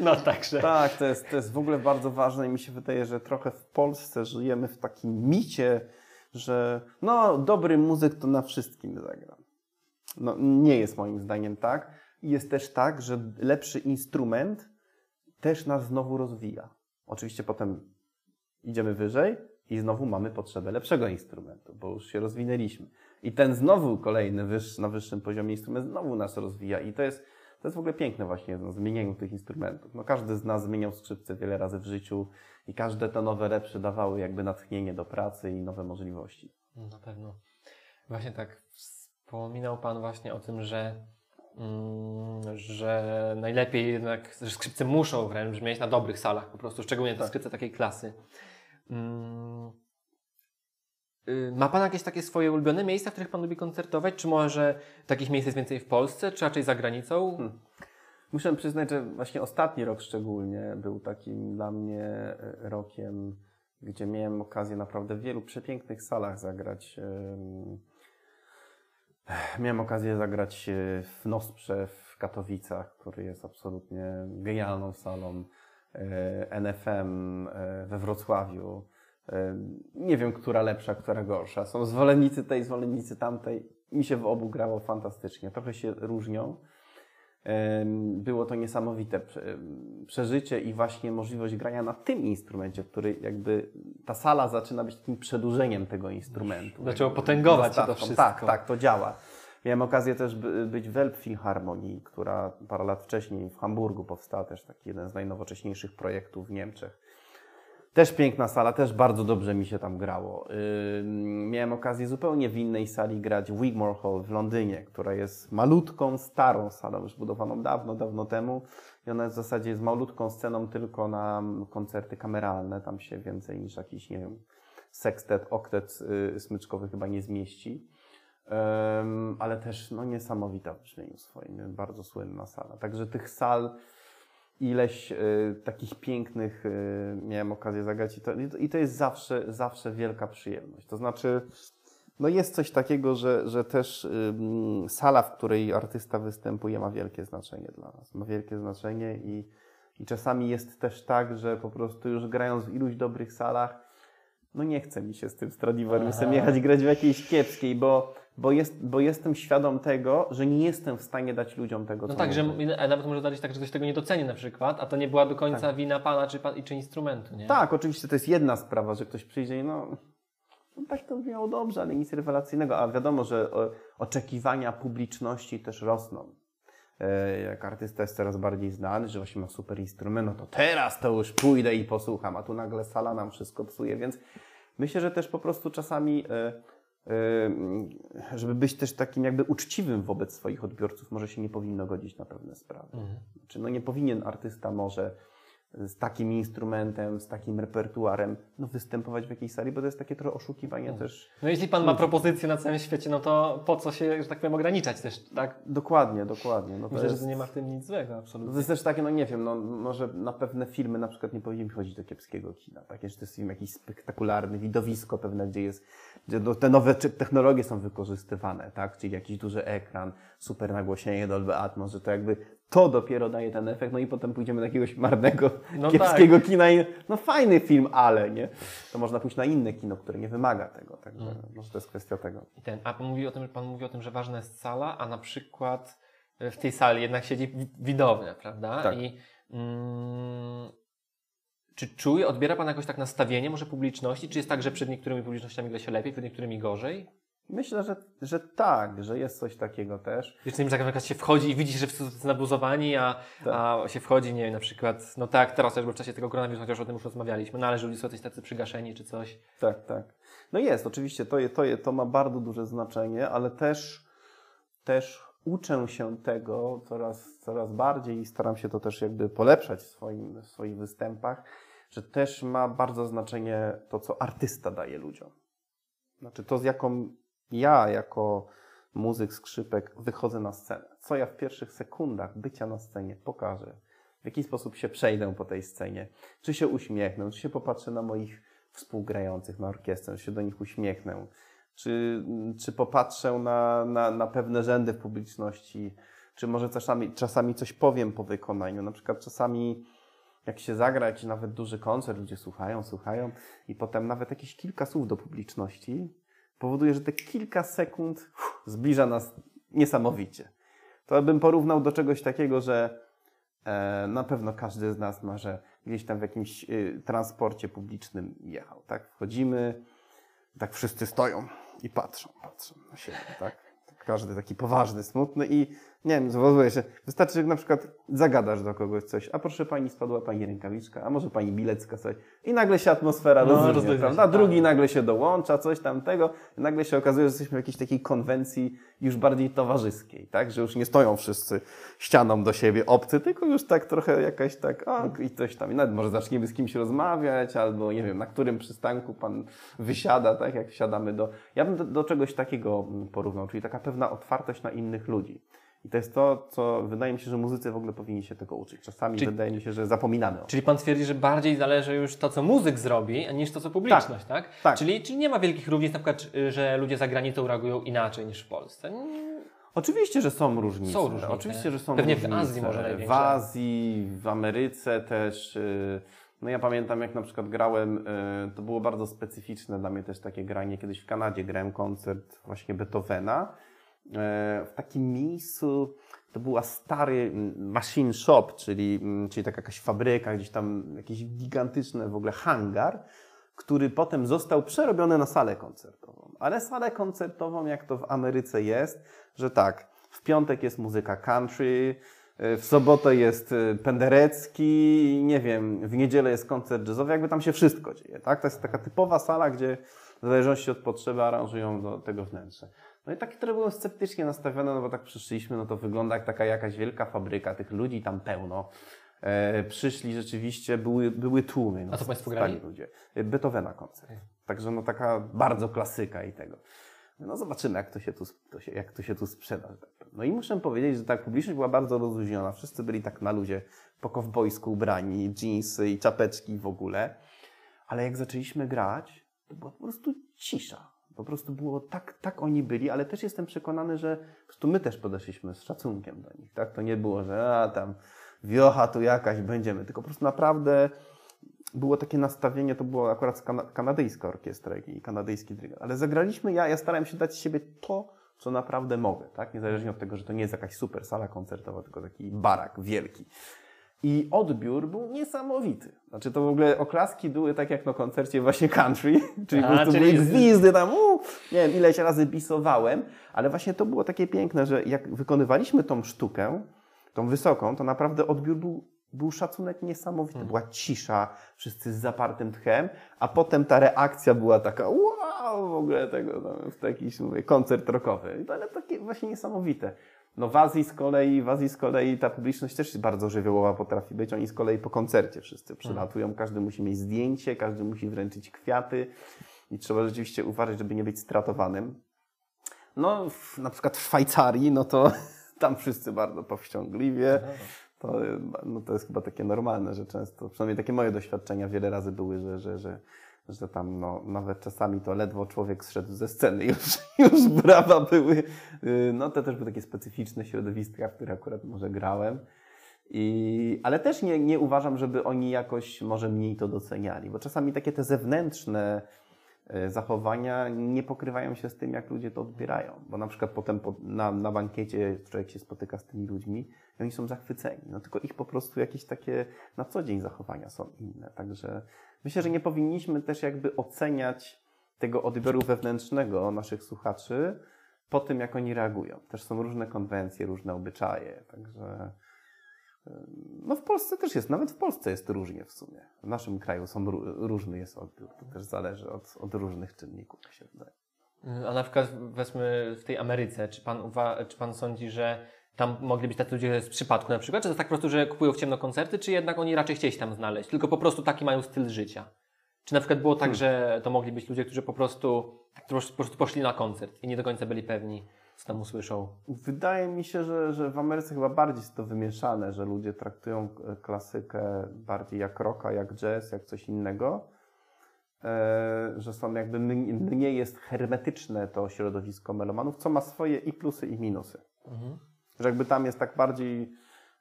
No także. Tak, to jest, to jest w ogóle bardzo ważne i mi się wydaje, że trochę w Polsce żyjemy w takim micie, że no, dobry muzyk to na wszystkim zagra. No, nie jest moim zdaniem tak. Jest też tak, że lepszy instrument też nas znowu rozwija. Oczywiście potem idziemy wyżej i znowu mamy potrzebę lepszego instrumentu, bo już się rozwinęliśmy. I ten znowu kolejny na wyższym poziomie instrument znowu nas rozwija i to jest, to jest w ogóle piękne właśnie no, zmienieniu tych instrumentów. No, każdy z nas zmieniał skrzypce wiele razy w życiu i każde te nowe, lepsze dawały jakby natchnienie do pracy i nowe możliwości. Na pewno. Właśnie tak wspominał Pan właśnie o tym, że, mm, że najlepiej jednak, że skrzypce muszą wręcz brzmieć na dobrych salach po prostu, szczególnie te Tak. skrzypce takiej klasy. Mm, Ma Pan jakieś takie swoje ulubione miejsca, w których Pan lubi koncertować? Czy może takich miejsc jest więcej w Polsce, czy raczej za granicą? Hmm. Muszę przyznać, że właśnie ostatni rok szczególnie był takim dla mnie e, rokiem, gdzie miałem okazję naprawdę w wielu przepięknych salach zagrać. Em, Miałem okazję zagrać e, w Nosprze w Katowicach, który jest absolutnie genialną salą. NFM we Wrocławiu. Nie wiem, która lepsza, która gorsza. Są zwolennicy tej, zwolennicy tamtej. Mi się w obu grało fantastycznie. Trochę się różnią. Było to niesamowite prze- przeżycie i właśnie możliwość grania na tym instrumencie, który jakby ta sala zaczyna być takim przedłużeniem tego instrumentu. Zaczęło potęgować to wszystko. Tak, tak, to działa. Miałem okazję też by- być w Elbphilharmonii, która parę lat wcześniej w Hamburgu powstała, też taki jeden z najnowocześniejszych projektów w Niemczech. Też piękna sala, też bardzo dobrze mi się tam grało. Miałem okazję zupełnie w innej sali grać Wigmore Hall w Londynie, która jest malutką, starą salą, już budowaną dawno, dawno temu. I ona w zasadzie jest malutką sceną tylko na koncerty kameralne. Tam się więcej niż jakiś, nie wiem, sekstet, oktet y, smyczkowy chyba nie zmieści. Ale też no, niesamowita w brzmieniu swoim, bardzo słynna sala. Także tych sal ileś y, takich pięknych y, miałem okazję zagrać i to, i to- jest zawsze, zawsze wielka przyjemność. To znaczy, no jest coś takiego, że, że też ym, sala, w której artysta występuje, ma wielkie znaczenie dla nas. Ma wielkie znaczenie i, i czasami jest też tak, że po prostu już grając w iluś dobrych salach, no nie chce mi się z tym Stradivariusem jechać grać w jakiejś kiepskiej, bo, bo, jest, bo jestem świadom tego, że nie jestem w stanie dać ludziom tego, No co tak, że nawet może zdarzyć tak, że ktoś tego nie doceni na przykład, a to nie była do końca wina pana czy, pan, czy instrumentu, nie? Tak, oczywiście to jest jedna sprawa, że ktoś przyjdzie i no, no tak to brzmiało dobrze, ale nic rewelacyjnego. A wiadomo, że o, oczekiwania publiczności też rosną. E, Jak artysta jest coraz bardziej znany, że właśnie ma super instrument, no to teraz to już pójdę i posłucham, a tu nagle sala nam wszystko psuje, więc myślę, że też po prostu czasami, e, e, żeby być też takim jakby uczciwym wobec swoich odbiorców, może się nie powinno godzić na pewne sprawy. Mhm. Czy no nie powinien artysta może z takim instrumentem, z takim repertuarem no występować w jakiejś sali, bo to jest takie trochę oszukiwanie też. No jeśli pan ma propozycje na całym świecie, no to po co się, że tak powiem, ograniczać też, tak? Dokładnie, dokładnie. No to Myślę, jest, że nie ma w tym nic złego, to absolutnie. jest też takie, no nie wiem, no może na pewne filmy na przykład nie powinniśmy chodzić do kiepskiego kina. Takie, że to jest film jakiś spektakularny, widowisko pewne, gdzie jest, gdzie no, te nowe technologie są wykorzystywane, tak? Czyli jakiś duży ekran, super nagłośnienie Dolby Atmos, że to jakby to dopiero daje ten efekt, no i potem pójdziemy do jakiegoś marnego, [laughs] No kiepskiego kina i no fajny film, ale nie. To można pójść na inne kino, które nie wymaga tego, także Mm. może to jest kwestia tego. I ten, a pan mówi o tym, pan mówi o tym, że ważna jest sala, a na przykład e, w tej sali jednak siedzi wi- widownia, prawda? Tak. I mm, czy czuje, odbiera pan jakoś tak nastawienie może publiczności? Czy jest tak, że przed niektórymi publicznościami gra się lepiej, przed niektórymi gorzej? Myślę, że, że tak, że jest coś takiego też. Wiesz, że na przykład się wchodzi i widzi, że wszyscy są nabuzowani, a, Tak. a się wchodzi, nie wiem, na przykład, no tak, teraz jakby w czasie tego koronawirusa, chociaż o tym już rozmawialiśmy, no ale że ludzie są coś tacy przygaszeni czy coś. Tak, tak. No jest, oczywiście, to, je- to, je- to ma bardzo duże znaczenie, ale też, też uczę się tego coraz, coraz bardziej i staram się to też jakby polepszać w, swoim, w swoich występach, że też ma bardzo znaczenie to, co artysta daje ludziom. Znaczy to, z jaką ja jako muzyk, skrzypek wychodzę na scenę. Co ja w pierwszych sekundach bycia na scenie pokażę. W jaki sposób się przejdę po tej scenie. Czy się uśmiechnę, czy się popatrzę na moich współgrających na orkiestrę, czy się do nich uśmiechnę, czy, czy popatrzę na, na, na pewne rzędy w publiczności, czy może czasami, czasami coś powiem po wykonaniu. Na przykład czasami jak się zagra jakiś nawet duży koncert, ludzie słuchają, słuchają i potem nawet jakieś kilka słów do publiczności powoduje, że te kilka sekund uff, zbliża nas niesamowicie. To bym porównał do czegoś takiego, że e, na pewno każdy z nas może gdzieś tam w jakimś y, transporcie publicznym jechał, tak? Wchodzimy, tak wszyscy stoją i patrzą, patrzą na siebie, tak? Każdy taki poważny, smutny i nie wiem, zauważyłem się, wystarczy, że na przykład zagadasz do kogoś coś, a proszę pani, spadła pani rękawiczka, a może pani bilet skasać i nagle się atmosfera No, rozluźnia prawda? się, Drugi tak. nagle się dołącza, coś tamtego i nagle się okazuje, że jesteśmy w jakiejś takiej konwencji już bardziej towarzyskiej, tak? Że już nie stoją wszyscy ścianą do siebie obcy, tylko już tak trochę jakaś tak, o, i coś tam, i nawet może zaczniemy z kimś rozmawiać, albo nie wiem, na którym przystanku pan wysiada, tak? Jak wsiadamy do... Ja bym do, do czegoś takiego mm, porównał, czyli taka pewna otwartość na innych ludzi. I to jest to, co wydaje mi się, że muzycy w ogóle powinni się tego uczyć. Czasami Czyli- wydaje mi się, że zapominamy o tym. Czyli pan twierdzi, że bardziej zależy już to, co muzyk zrobi, niż to, co publiczność, tak? tak. Czyli, czyli nie ma wielkich różnic, na przykład, że ludzie za granicą reagują inaczej niż w Polsce. Oczywiście, że są różnice. Są różnice. Oczywiście, że są Pewnie w różnice. Azji może największe. W Azji, w Ameryce też. y, No ja pamiętam, jak na przykład grałem, y, to było bardzo specyficzne dla mnie też takie granie. Kiedyś w Kanadzie grałem koncert właśnie Beethovena. Y, W takim miejscu, to była stary machine shop, czyli, mm, czyli taka jakaś fabryka, gdzieś tam jakieś gigantyczne w ogóle hangar, który potem został przerobiony na salę koncertową. Ale salę koncertową, jak to w Ameryce jest, że tak, w piątek jest muzyka country, y, w sobotę jest y, penderecki, nie wiem, w niedzielę jest koncert jazzowy, jakby tam się wszystko dzieje, tak? To jest taka typowa sala, gdzie w zależności od potrzeby aranżują do tego wnętrze. No i takie, które były sceptycznie nastawione, no bo tak przyszliśmy, no to wygląda jak taka jakaś wielka fabryka, tych ludzi tam pełno. E, przyszli rzeczywiście, były, były tłumy. No, A co państwo grali? ludzie. E, Beethovena koncert. Także no taka bardzo klasyka i tego. No zobaczymy, jak to się tu, to się, jak to się tu sprzeda. No i muszę powiedzieć, że tak publiczność była bardzo rozluźniona. Wszyscy byli tak na ludzie po kowbojsku ubrani, dżinsy i czapeczki w ogóle. Ale jak zaczęliśmy grać, to była po prostu cisza. Po prostu było tak, tak oni byli, ale też jestem przekonany, że po prostu my też podeszliśmy z szacunkiem do nich. Tak? To nie było, że a tam wiocha tu jakaś będziemy, tylko po prostu naprawdę było takie nastawienie, to było akurat kanadyjska orkiestra i kanadyjski dyrygent, ale zagraliśmy, ja, ja starałem się dać z siebie to, co naprawdę mogę, tak? Niezależnie od tego, że to nie jest jakaś super sala koncertowa, tylko taki barak wielki. I odbiór był niesamowity. Znaczy to w ogóle oklaski były tak jak na koncercie właśnie country, [laughs] czyli A, po prostu były gwizdy tam, uu, nie wiem ileś razy bisowałem, ale właśnie to było takie piękne, że jak wykonywaliśmy tą sztukę, tą wysoką, to naprawdę odbiór był, był szacunek niesamowity. Hmm. Była cisza, wszyscy z zapartym tchem, a potem ta reakcja była taka wow, w ogóle tego, no, w jakiś mówię, koncert rockowy. Ale takie właśnie niesamowite. No w Azji z kolei, w Azji z kolei ta publiczność też bardzo żywiołowa potrafi być. Oni z kolei po koncercie wszyscy przylatują, każdy musi mieć zdjęcie, każdy musi wręczyć kwiaty i trzeba rzeczywiście uważać, żeby nie być stratowanym. No, w, na przykład w Szwajcarii, no to [laughs] tam wszyscy bardzo powściągliwie. To, no, to jest chyba takie normalne, że często, przynajmniej takie moje doświadczenia wiele razy były, że, że, że, że tam no, nawet czasami to ledwo człowiek zszedł ze sceny, [laughs] już, już brawa były. Yy, No to też były takie specyficzne środowiska, w których akurat może grałem. I, ale też nie, nie uważam, żeby oni jakoś może mniej to doceniali, bo czasami takie te zewnętrzne zachowania nie pokrywają się z tym, jak ludzie to odbierają. Bo na przykład potem po, na, na bankiecie człowiek się spotyka z tymi ludźmi i oni są zachwyceni. No tylko ich po prostu jakieś takie na co dzień zachowania są inne. Także myślę, że nie powinniśmy też jakby oceniać tego odbioru wewnętrznego naszych słuchaczy po tym, jak oni reagują. Też są różne konwencje, różne obyczaje, także no w Polsce też jest, nawet w Polsce jest różnie w sumie. W naszym kraju są ró- różny jest odbiór, to też zależy od, od różnych czynników, mi się wydaje. A na przykład wezmy w tej Ameryce, czy pan, uwa- czy pan sądzi, że tam mogli być tacy ludzie z przypadku na przykład? Czy to jest tak po prostu, że kupują w ciemno koncerty, czy jednak oni raczej chcieli się tam znaleźć, tylko po prostu taki mają styl życia? Czy na przykład było tak, że to mogli być ludzie, którzy po prostu, tak, po prostu poszli na koncert i nie do końca byli pewni, co tam usłyszą? Wydaje mi się, że, że w Ameryce chyba bardziej jest to wymieszane, że ludzie traktują klasykę bardziej jak rocka, jak jazz, jak coś innego. E, że są jakby mniej, mniej jest hermetyczne to środowisko melomanów, co ma swoje i plusy, i minusy. Że jakby tam jest tak bardziej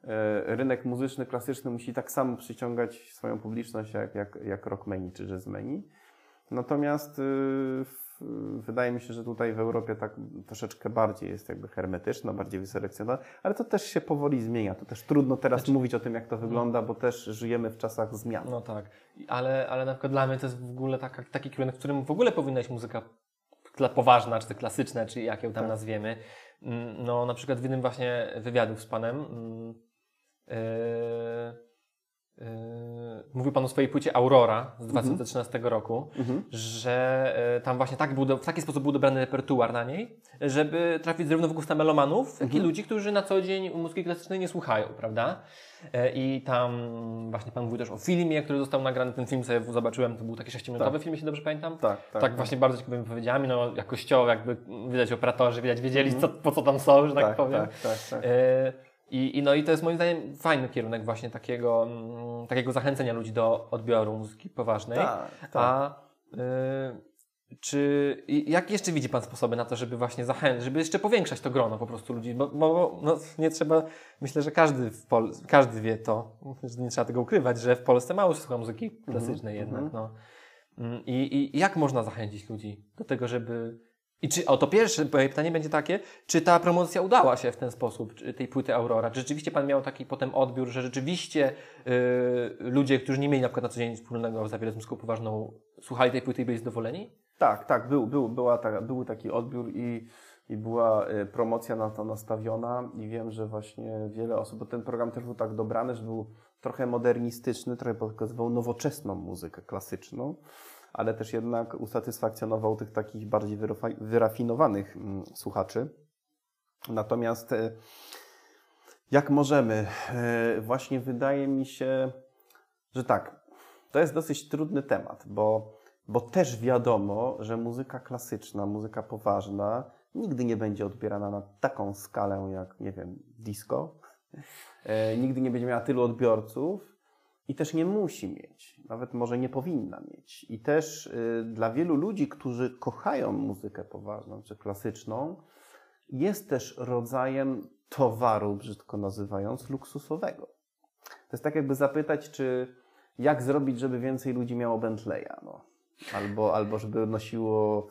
e, rynek muzyczny, klasyczny musi tak samo przyciągać swoją publiczność jak, jak, jak rockmeni czy jazzmeni. Natomiast y, wydaje mi się, że tutaj w Europie tak troszeczkę bardziej jest jakby hermetyczno, bardziej wyselekcjonowane, ale to też się powoli zmienia. To też trudno teraz mówić o tym, jak to wygląda, bo też żyjemy w czasach zmian. No tak, ale, ale na przykład dla mnie to jest w ogóle taka, taki kierunek, w którym w ogóle powinna iść muzyka poważna, czy klasyczna, czy jak ją tam Tak. nazwiemy. Mm, No na przykład w jednym właśnie wywiadów z Panem mm, Yy, mówił Pan o swojej płycie Aurora z 2013 roku, że yy, tam właśnie tak był do, w taki sposób był dobrany repertuar na niej, żeby trafić zarówno w gusta melomanów, jak i ludzi, którzy na co dzień muzyki klasycznej nie słuchają, prawda? Yy, I tam właśnie Pan mówił też o filmie, który został nagrany. Ten film sobie zobaczyłem, to był taki sześciominutowy film, jeśli dobrze pamiętam. Tak, tak. Tak, właśnie bardzo ciekawymi wypowiedziami, no jakościowo jakby widać operatorzy, widać wiedzieli co, po co tam są, że tak, tak, powiem. tak, tak, tak. E, I, I no i to jest moim zdaniem fajny kierunek właśnie takiego, mm, takiego zachęcenia ludzi do odbioru muzyki poważnej. Tak, tak. A y, czy jak jeszcze widzi Pan sposoby na to, żeby właśnie zachęcić, żeby jeszcze powiększać to grono po prostu ludzi? Bo, bo no, nie trzeba, myślę, że każdy, w Pol każdy wie to, że nie trzeba tego ukrywać, że w Polsce mało słucha muzyki klasycznej jednak. No. Mm, I, I jak można zachęcić ludzi do tego, żeby i czy, o to pierwsze moje pytanie będzie takie, czy ta promocja udała się w ten sposób, tej płyty Aurora? Czy rzeczywiście Pan miał taki potem odbiór, że rzeczywiście y, ludzie, którzy nie mieli na przykład na co dzień wspólnego z muzyką poważną, słuchali tej płyty i byli zadowoleni? Tak, tak, był, był, była ta, był taki odbiór i, i była y, promocja na to nastawiona i wiem, że właśnie wiele osób, bo ten program też był tak dobrany, że był trochę modernistyczny, trochę pokazywał nowoczesną muzykę klasyczną, ale też jednak usatysfakcjonował tych takich bardziej wyrafinowanych mm, słuchaczy. Natomiast y, jak możemy? Y, Właśnie wydaje mi się, że tak, to jest dosyć trudny temat, bo, bo też wiadomo, że muzyka klasyczna, muzyka poważna nigdy nie będzie odbierana na taką skalę jak, nie wiem, disco. E, nigdy nie będzie miała tylu odbiorców i też nie musi mieć, nawet może nie powinna mieć. I też y, dla wielu ludzi, którzy kochają muzykę poważną czy klasyczną, jest też rodzajem towaru, brzydko nazywając, luksusowego. To jest tak jakby zapytać, czy jak zrobić, żeby więcej ludzi miało Bentleya, no. albo, albo żeby nosiło,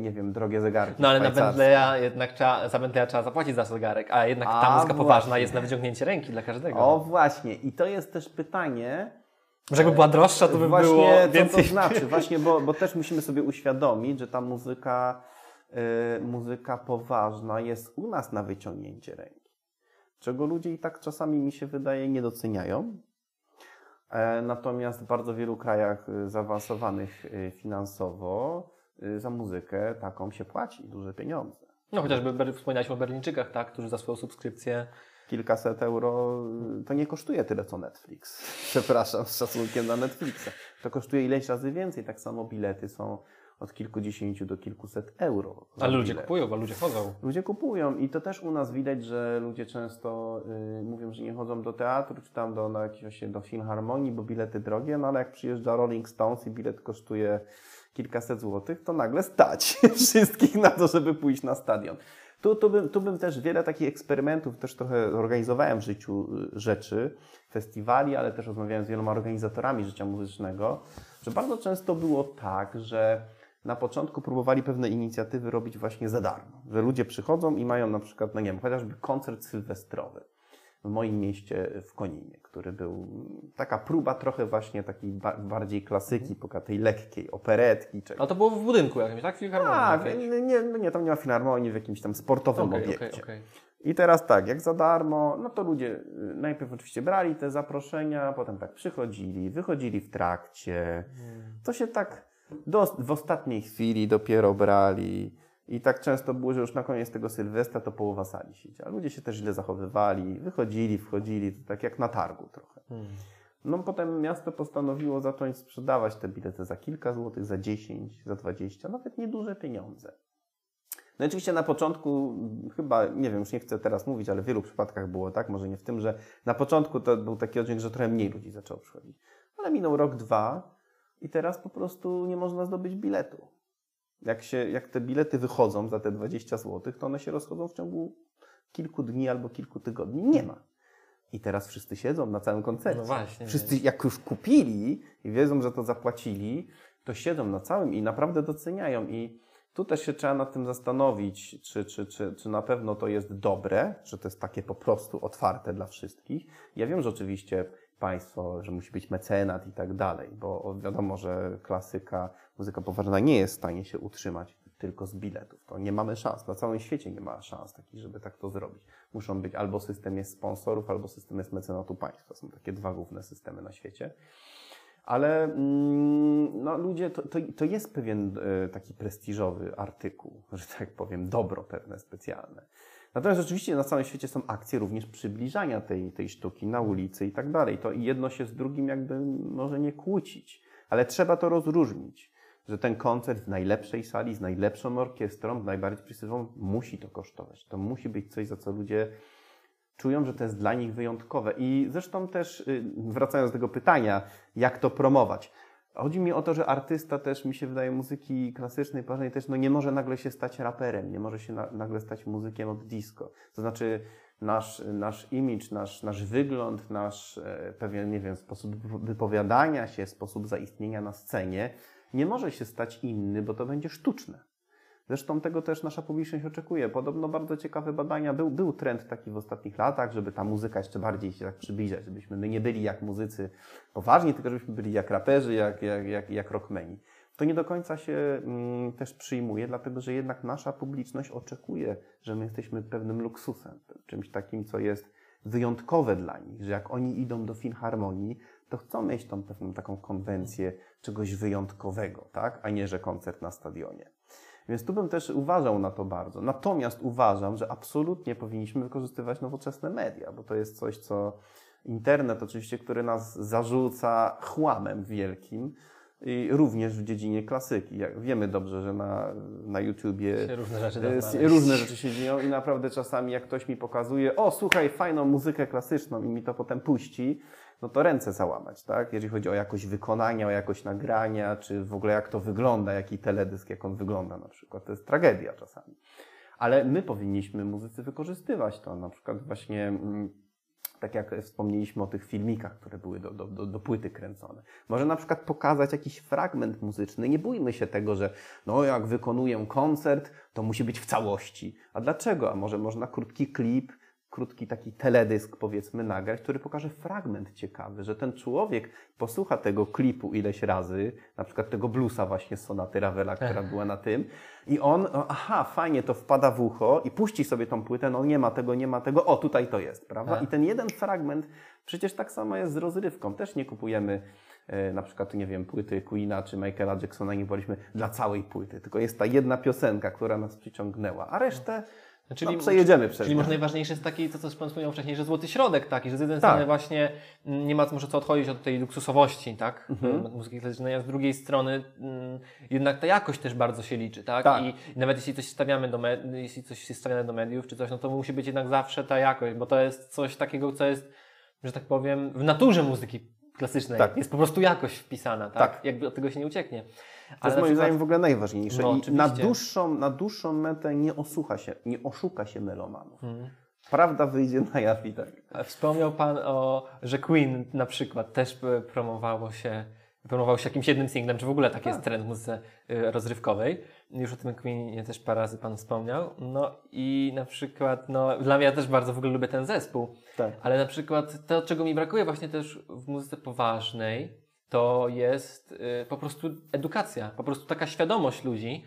nie wiem, drogie zegarki No ale na. Bentleya jednak trzeba, za Bentleya trzeba zapłacić za zegarek, a jednak ta A, muzyka poważna właśnie. jest na wyciągnięcie ręki dla każdego. O właśnie, i to jest też pytanie, Może jakby była droższa, to by właśnie, było co więcej... to znaczy? Właśnie, bo, bo też musimy sobie uświadomić, że ta muzyka, y, muzyka poważna jest u nas na wyciągnięcie ręki. Czego ludzie i tak czasami mi się wydaje nie doceniają. E, Natomiast w bardzo wielu krajach zaawansowanych finansowo za muzykę taką się płaci duże pieniądze. No chociażby wspominaliśmy o Berlińczykach, tak, którzy za swoją subskrypcję kilkaset euro y, to nie kosztuje tyle co Netflix. [laughs] Przepraszam, z szacunkiem na Netflixa. To kosztuje ileś razy więcej. Tak samo bilety są od kilkudziesięciu do kilkuset euro. A ludzie bilet. kupują, a ludzie chodzą. Ludzie kupują i to też u nas widać, że ludzie często y, mówią, że nie chodzą do teatru czy tam do, na jakiegoś, do filharmonii, bo bilety drogie, no ale jak przyjeżdża Rolling Stones i bilet kosztuje kilkaset złotych, to nagle stać [laughs] wszystkich na to, żeby pójść na stadion. Tu, tu, bym, tu bym też wiele takich eksperymentów, też trochę organizowałem w życiu y, rzeczy, festiwali, ale też rozmawiałem z wieloma organizatorami życia muzycznego, że bardzo często było tak, że na początku próbowali pewne inicjatywy robić właśnie za darmo. Że ludzie przychodzą i mają na przykład, no nie wiem, chociażby koncert sylwestrowy w moim mieście w Koninie, który był taka próba trochę właśnie takiej ba- bardziej klasyki, poka tej lekkiej, operetki, czegoś. A to było w budynku jakimś, tak? Filharmonii Tak, nie, nie, no nie, tam nie ma filharmonii w jakimś tam sportowym Okej, obiekcie. okej, okej. I teraz tak, jak za darmo, no to ludzie y, najpierw oczywiście brali te zaproszenia, potem tak przychodzili, wychodzili w trakcie. To się tak do, w ostatniej chwili dopiero brali. I tak często było, że już na koniec tego Sylwestra to połowa sali siedziała. Ludzie się też źle zachowywali, wychodzili, wchodzili, to tak jak na targu trochę. Hmm. No potem miasto postanowiło zacząć sprzedawać te bilety za kilka złotych, za 10, za 20, nawet nieduże pieniądze. No i oczywiście na początku, chyba, nie wiem, już nie chcę teraz mówić, ale w wielu przypadkach było tak, może nie w tym, że na początku to był taki oddźwięk, że trochę mniej ludzi zaczęło przychodzić. Ale minął rok, dwa i teraz po prostu nie można zdobyć biletu. Jak, się, jak te bilety wychodzą za te 20 zł, to one się rozchodzą w ciągu kilku dni albo kilku tygodni. Nie ma. I teraz wszyscy siedzą na całym koncercie. No właśnie. Wszyscy jak już kupili i wiedzą, że to zapłacili, to siedzą na całym i naprawdę doceniają. I tu też się trzeba nad tym zastanowić, czy, czy, czy, czy na pewno to jest dobre, że to jest takie po prostu otwarte dla wszystkich. Ja wiem, że oczywiście państwo, że musi być mecenat i tak dalej, bo wiadomo, że klasyka, muzyka poważna nie jest w stanie się utrzymać tylko z biletów. To nie mamy szans. Na całym świecie nie ma szans takich, żeby tak to zrobić. Muszą być albo system jest sponsorów, albo system jest mecenatu państwa. Są takie dwa główne systemy na świecie. Ale mm, no, ludzie, to, to, to jest pewien e, taki prestiżowy artykuł, że tak powiem, dobro pewne specjalne. Natomiast rzeczywiście na całym świecie są akcje również przybliżania tej, tej sztuki na ulicy i tak dalej. To jedno się z drugim jakby może nie kłócić, ale trzeba to rozróżnić, że ten koncert w najlepszej sali, z najlepszą orkiestrą, najbardziej prestiżową, musi to kosztować. To musi być coś, za co ludzie czują, że to jest dla nich wyjątkowe. I zresztą też, y, wracając do tego pytania, jak to promować. Chodzi mi o to, że artysta też, mi się wydaje, muzyki klasycznej, poważnej też, no nie może nagle się stać raperem, nie może się na, nagle stać muzykiem od disco. To znaczy nasz, nasz image, nasz, nasz wygląd, nasz e, pewien, nie wiem, sposób wypowiadania się, sposób zaistnienia na scenie nie może się stać inny, bo to będzie sztuczne. Zresztą tego też nasza publiczność oczekuje. Podobno bardzo ciekawe badania, był, był trend taki w ostatnich latach, żeby ta muzyka jeszcze bardziej się tak przybliżać, żebyśmy my nie byli jak muzycy poważni, tylko żebyśmy byli jak raperzy, jak, jak, jak, jak rockmeni. To nie do końca się mm, też przyjmuje, dlatego że jednak nasza publiczność oczekuje, że my jesteśmy pewnym luksusem, czymś takim, co jest wyjątkowe dla nich, że jak oni idą do filharmonii, to chcą mieć tą pewną taką konwencję czegoś wyjątkowego, tak? a nie, że koncert na stadionie. Więc tu bym też uważał na to bardzo. Natomiast uważam, że absolutnie powinniśmy wykorzystywać nowoczesne media, bo to jest coś, co internet oczywiście, który nas zarzuca chłamem wielkim, i również w dziedzinie klasyki. Jak wiemy dobrze, że na, na YouTubie się różne, rzeczy różne rzeczy się dzieją i naprawdę czasami jak ktoś mi pokazuje, o słuchaj, fajną muzykę klasyczną i mi to potem puści, no to ręce załamać, tak? Jeżeli chodzi o jakość wykonania, o jakość nagrania, czy w ogóle jak to wygląda, jaki teledysk, jak on wygląda na przykład. To jest tragedia czasami. Ale my powinniśmy, muzycy, wykorzystywać to. Na przykład właśnie mm, tak jak wspomnieliśmy o tych filmikach, które były do, do, do, do, płyty kręcone. Może na przykład pokazać jakiś fragment muzyczny. Nie bójmy się tego, że no jak wykonuję koncert, to musi być w całości. A dlaczego? A może można krótki klip, krótki taki teledysk, powiedzmy, nagrać, który pokaże fragment ciekawy, że ten człowiek posłucha tego klipu ileś razy, na przykład tego bluesa właśnie z sonaty Ravela, która była na tym, i on, no, aha, fajnie, to wpada w ucho i puści sobie tą płytę, no nie ma tego, nie ma tego, o, tutaj to jest, prawda? Tak. I ten jeden fragment, przecież tak samo jest z rozrywką, też nie kupujemy e, na przykład, nie wiem, płyty Queena czy Michaela Jacksona, nie woleliśmy dla całej płyty, tylko jest ta jedna piosenka, która nas przyciągnęła, a resztę czyli, no, przejedziemy przez Czyli może najważniejsze jest taki, to co Pan wspomniał wcześniej, że złoty środek taki, że z jednej tak. strony właśnie nie ma może co odchodzić od tej luksusowości, tak, mhm. Mm, muzyki klasycznej, a z drugiej strony mm, jednak ta jakość też bardzo się liczy, tak, tak. I nawet jeśli coś stawiamy do jeśli coś jest stawiane do mediów czy coś, no to musi być jednak zawsze ta jakość, bo to jest coś takiego, co jest, że tak powiem, w naturze muzyki klasycznej. Tak. Jest po prostu jakość wpisana, tak? tak. Jakby od tego się nie ucieknie. To jest moim zdaniem w ogóle najważniejsze. No, I na dłuższą, na dłuższą metę nie osłucha się, nie oszuka się melomanów. Hmm. Prawda wyjdzie na jaw i tak. Wspomniał Pan o, że Queen na przykład też promowało się promował się jakimś jednym singlem, czy w ogóle taki jest tak. trend w muzyce y, rozrywkowej. Już o tym Queenie też parę razy Pan wspomniał. No i na przykład, no dla mnie ja też bardzo w ogóle lubię ten zespół. Tak. Ale na przykład to, czego mi brakuje właśnie też w muzyce poważnej, to jest y, po prostu edukacja, po prostu taka świadomość ludzi.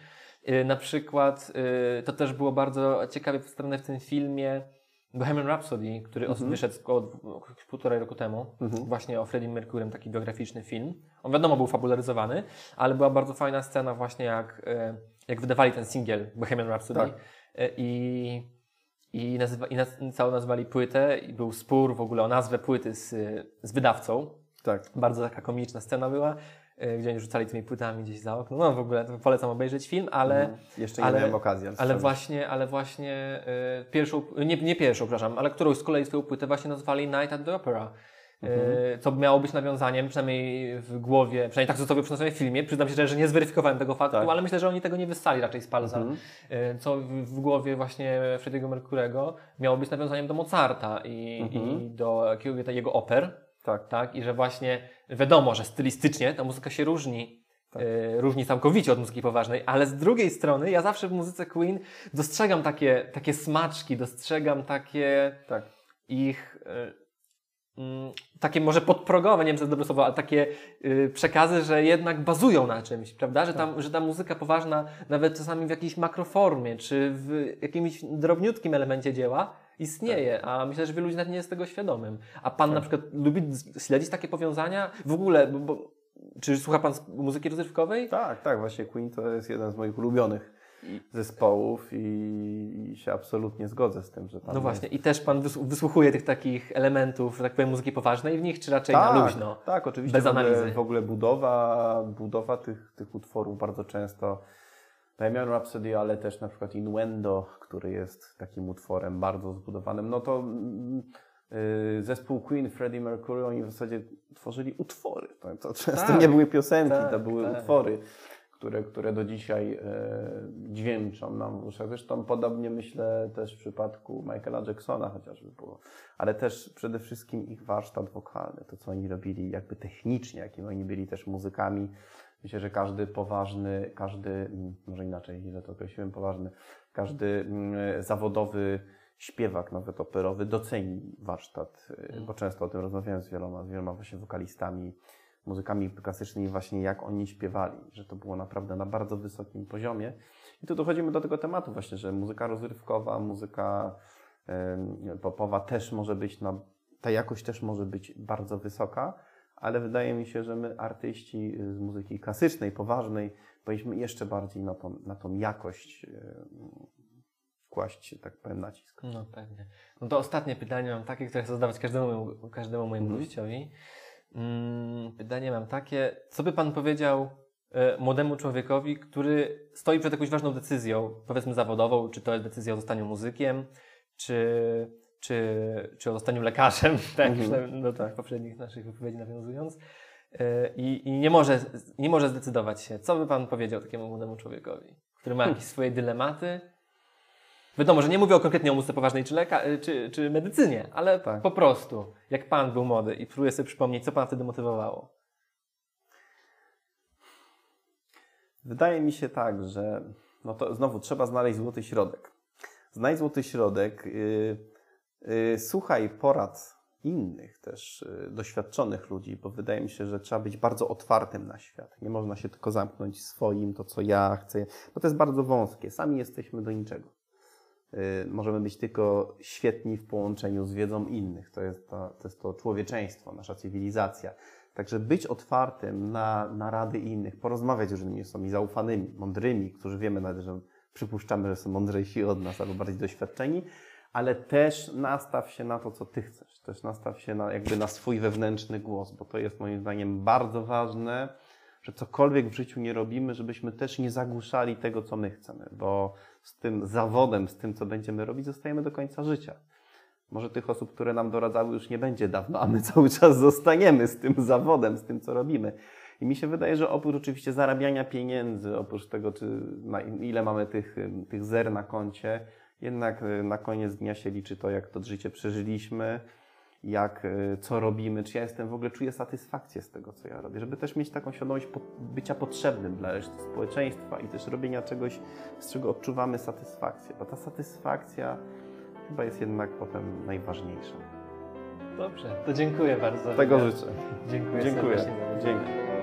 Y, na przykład y, to też było bardzo ciekawie przedstawione w tym filmie Bohemian Rhapsody, który mhm. wyszedł około półtorej roku temu, mhm. właśnie o Freddie Mercurym, taki biograficzny film. On wiadomo był fabularyzowany, ale była bardzo fajna scena właśnie jak, jak wydawali ten singiel Bohemian Rhapsody tak. i, i, nazywa, i naz, całą nazwali płytę i był spór w ogóle o nazwę płyty z, z wydawcą tak. Bardzo taka komiczna scena była, e, gdzie oni rzucali tymi płytami gdzieś za okno. No w ogóle polecam obejrzeć film, ale... Mhm. Jeszcze nie ale, miałem okazji. Ale właśnie, ale właśnie y, pierwszą, nie, nie pierwszą, przepraszam, ale którąś z kolei swoją płytę właśnie nazwali Night at the Opera. E, mhm. Co miało być nawiązaniem, przynajmniej w głowie, przynajmniej tak, co sobie przedstawiłem w filmie. Przyznam się, że nie zweryfikowałem tego faktu, tak. ale myślę, że oni tego nie wyssali raczej z palca. Mhm. Co w głowie właśnie Freddie'ego Mercurego miało być nawiązaniem do Mozarta i, mhm. i do jego oper. Tak. tak. I że właśnie wiadomo, że stylistycznie ta muzyka się różni. Tak. Y, różni całkowicie od muzyki poważnej, ale z drugiej strony ja zawsze w muzyce Queen dostrzegam takie, takie smaczki, dostrzegam takie tak. ich takie może podprogowe, nie wiem, co dobre słowo, ale takie y, przekazy, że jednak bazują na czymś, prawda? Że, tam, że ta muzyka poważna, nawet czasami w jakiejś makroformie, czy w jakimś drobniutkim elemencie dzieła, istnieje, a myślę, że wielu ludzi nawet nie jest tego świadomym. A pan na przykład lubi śledzić takie powiązania? W ogóle, bo, bo, czy słucha pan muzyki rozrywkowej? Tak, tak, właśnie Queen to jest jeden z moich ulubionych zespołów i, i się absolutnie zgodzę z tym, że tam No właśnie, i też pan wys- wysłuchuje tych takich elementów, tak powiem, muzyki poważnej w nich, czy raczej tak, na luźno? Tak, oczywiście. Bez w ogóle, analizy. W ogóle budowa, budowa tych, tych utworów bardzo często. Bohemian Rhapsody, ale też na przykład Innuendo, który jest takim utworem bardzo zbudowanym. No to mm, y, zespół Queen, Freddie Mercury, oni w zasadzie tworzyli utwory. To, to często Tak, nie były piosenki, tak, to były tak. utwory, które, które do dzisiaj e, dźwięczą nam w uszach. Zresztą podobnie myślę też w przypadku Michaela Jacksona chociażby było. Ale też przede wszystkim ich warsztat wokalny, to co oni robili jakby technicznie, jakim oni byli też muzykami. Myślę, że każdy poważny, każdy, mm, może inaczej, źle to określiłem, poważny, każdy mm, zawodowy śpiewak, nawet operowy, doceni warsztat, y, bo często o tym rozmawiałem z wieloma, z wieloma właśnie wokalistami, muzykami klasycznymi, właśnie jak oni śpiewali, że to było naprawdę na bardzo wysokim poziomie. I tu dochodzimy do tego tematu właśnie, że muzyka rozrywkowa, muzyka popowa też może być, na, ta jakość też może być bardzo wysoka, ale wydaje mi się, że my artyści z muzyki klasycznej, poważnej, powinniśmy jeszcze bardziej na tą, na tą jakość kłaść, tak powiem, nacisk. No pewnie. No to ostatnie pytanie mam takie, które chcę zadawać każdemu, mojemu- każdemu mojemu Mhm. gościowi. Mm, pytanie mam takie, co by Pan powiedział e, młodemu człowiekowi, który stoi przed jakąś ważną decyzją, powiedzmy zawodową, czy to jest decyzja o zostaniu muzykiem, czy, czy, czy o zostaniu lekarzem, [laughs] tak, Mhm. do tych poprzednich naszych wypowiedzi nawiązując, e, i, i nie, może, nie może zdecydować się. Co by Pan powiedział takiemu młodemu człowiekowi, który ma jakieś swoje dylematy? Wiadomo, że nie mówię o konkretnie o muzyce poważnej czy, leka, czy, czy medycynie, ale Tak. po prostu, jak Pan był młody i próbuję sobie przypomnieć, co Pana wtedy motywowało. Wydaje mi się tak, że no to znowu trzeba znaleźć złoty środek. Znajdź złoty środek, yy, yy, słuchaj porad innych też yy, doświadczonych ludzi, bo wydaje mi się, że trzeba być bardzo otwartym na świat. Nie można się tylko zamknąć swoim, to co ja chcę, bo to jest bardzo wąskie. Sami jesteśmy do niczego. Yy, możemy być tylko świetni w połączeniu z wiedzą innych. To jest, to, to jest to człowieczeństwo, nasza cywilizacja. Także być otwartym na, na rady innych, porozmawiać z różnymi osobami zaufanymi, mądrymi, którzy wiemy nawet, że przypuszczamy, że są mądrzejsi od nas albo bardziej doświadczeni, ale też nastaw się na to, co ty chcesz. Też nastaw się na, jakby na swój wewnętrzny głos, bo to jest moim zdaniem bardzo ważne, że cokolwiek w życiu nie robimy, żebyśmy też nie zagłuszali tego, co my chcemy, bo z tym zawodem, z tym, co będziemy robić, zostajemy do końca życia. Może tych osób, które nam doradzały, już nie będzie dawno, a my [laughs] cały czas zostaniemy z tym zawodem, z tym, co robimy. I mi się wydaje, że oprócz oczywiście zarabiania pieniędzy, oprócz tego, czy ile mamy tych, tych zer na koncie, jednak y, na koniec dnia się liczy to, jak to życie przeżyliśmy, jak, y, co robimy, czy ja jestem w ogóle, czuję satysfakcję z tego, co ja robię, żeby też mieć taką świadomość bycia potrzebnym dla reszty społeczeństwa i też robienia czegoś, z czego odczuwamy satysfakcję, bo ta satysfakcja chyba jest jednak potem najważniejsza. Dobrze, to dziękuję bardzo. Tego życzę. Dziękuję Dziękuję. Dzięki.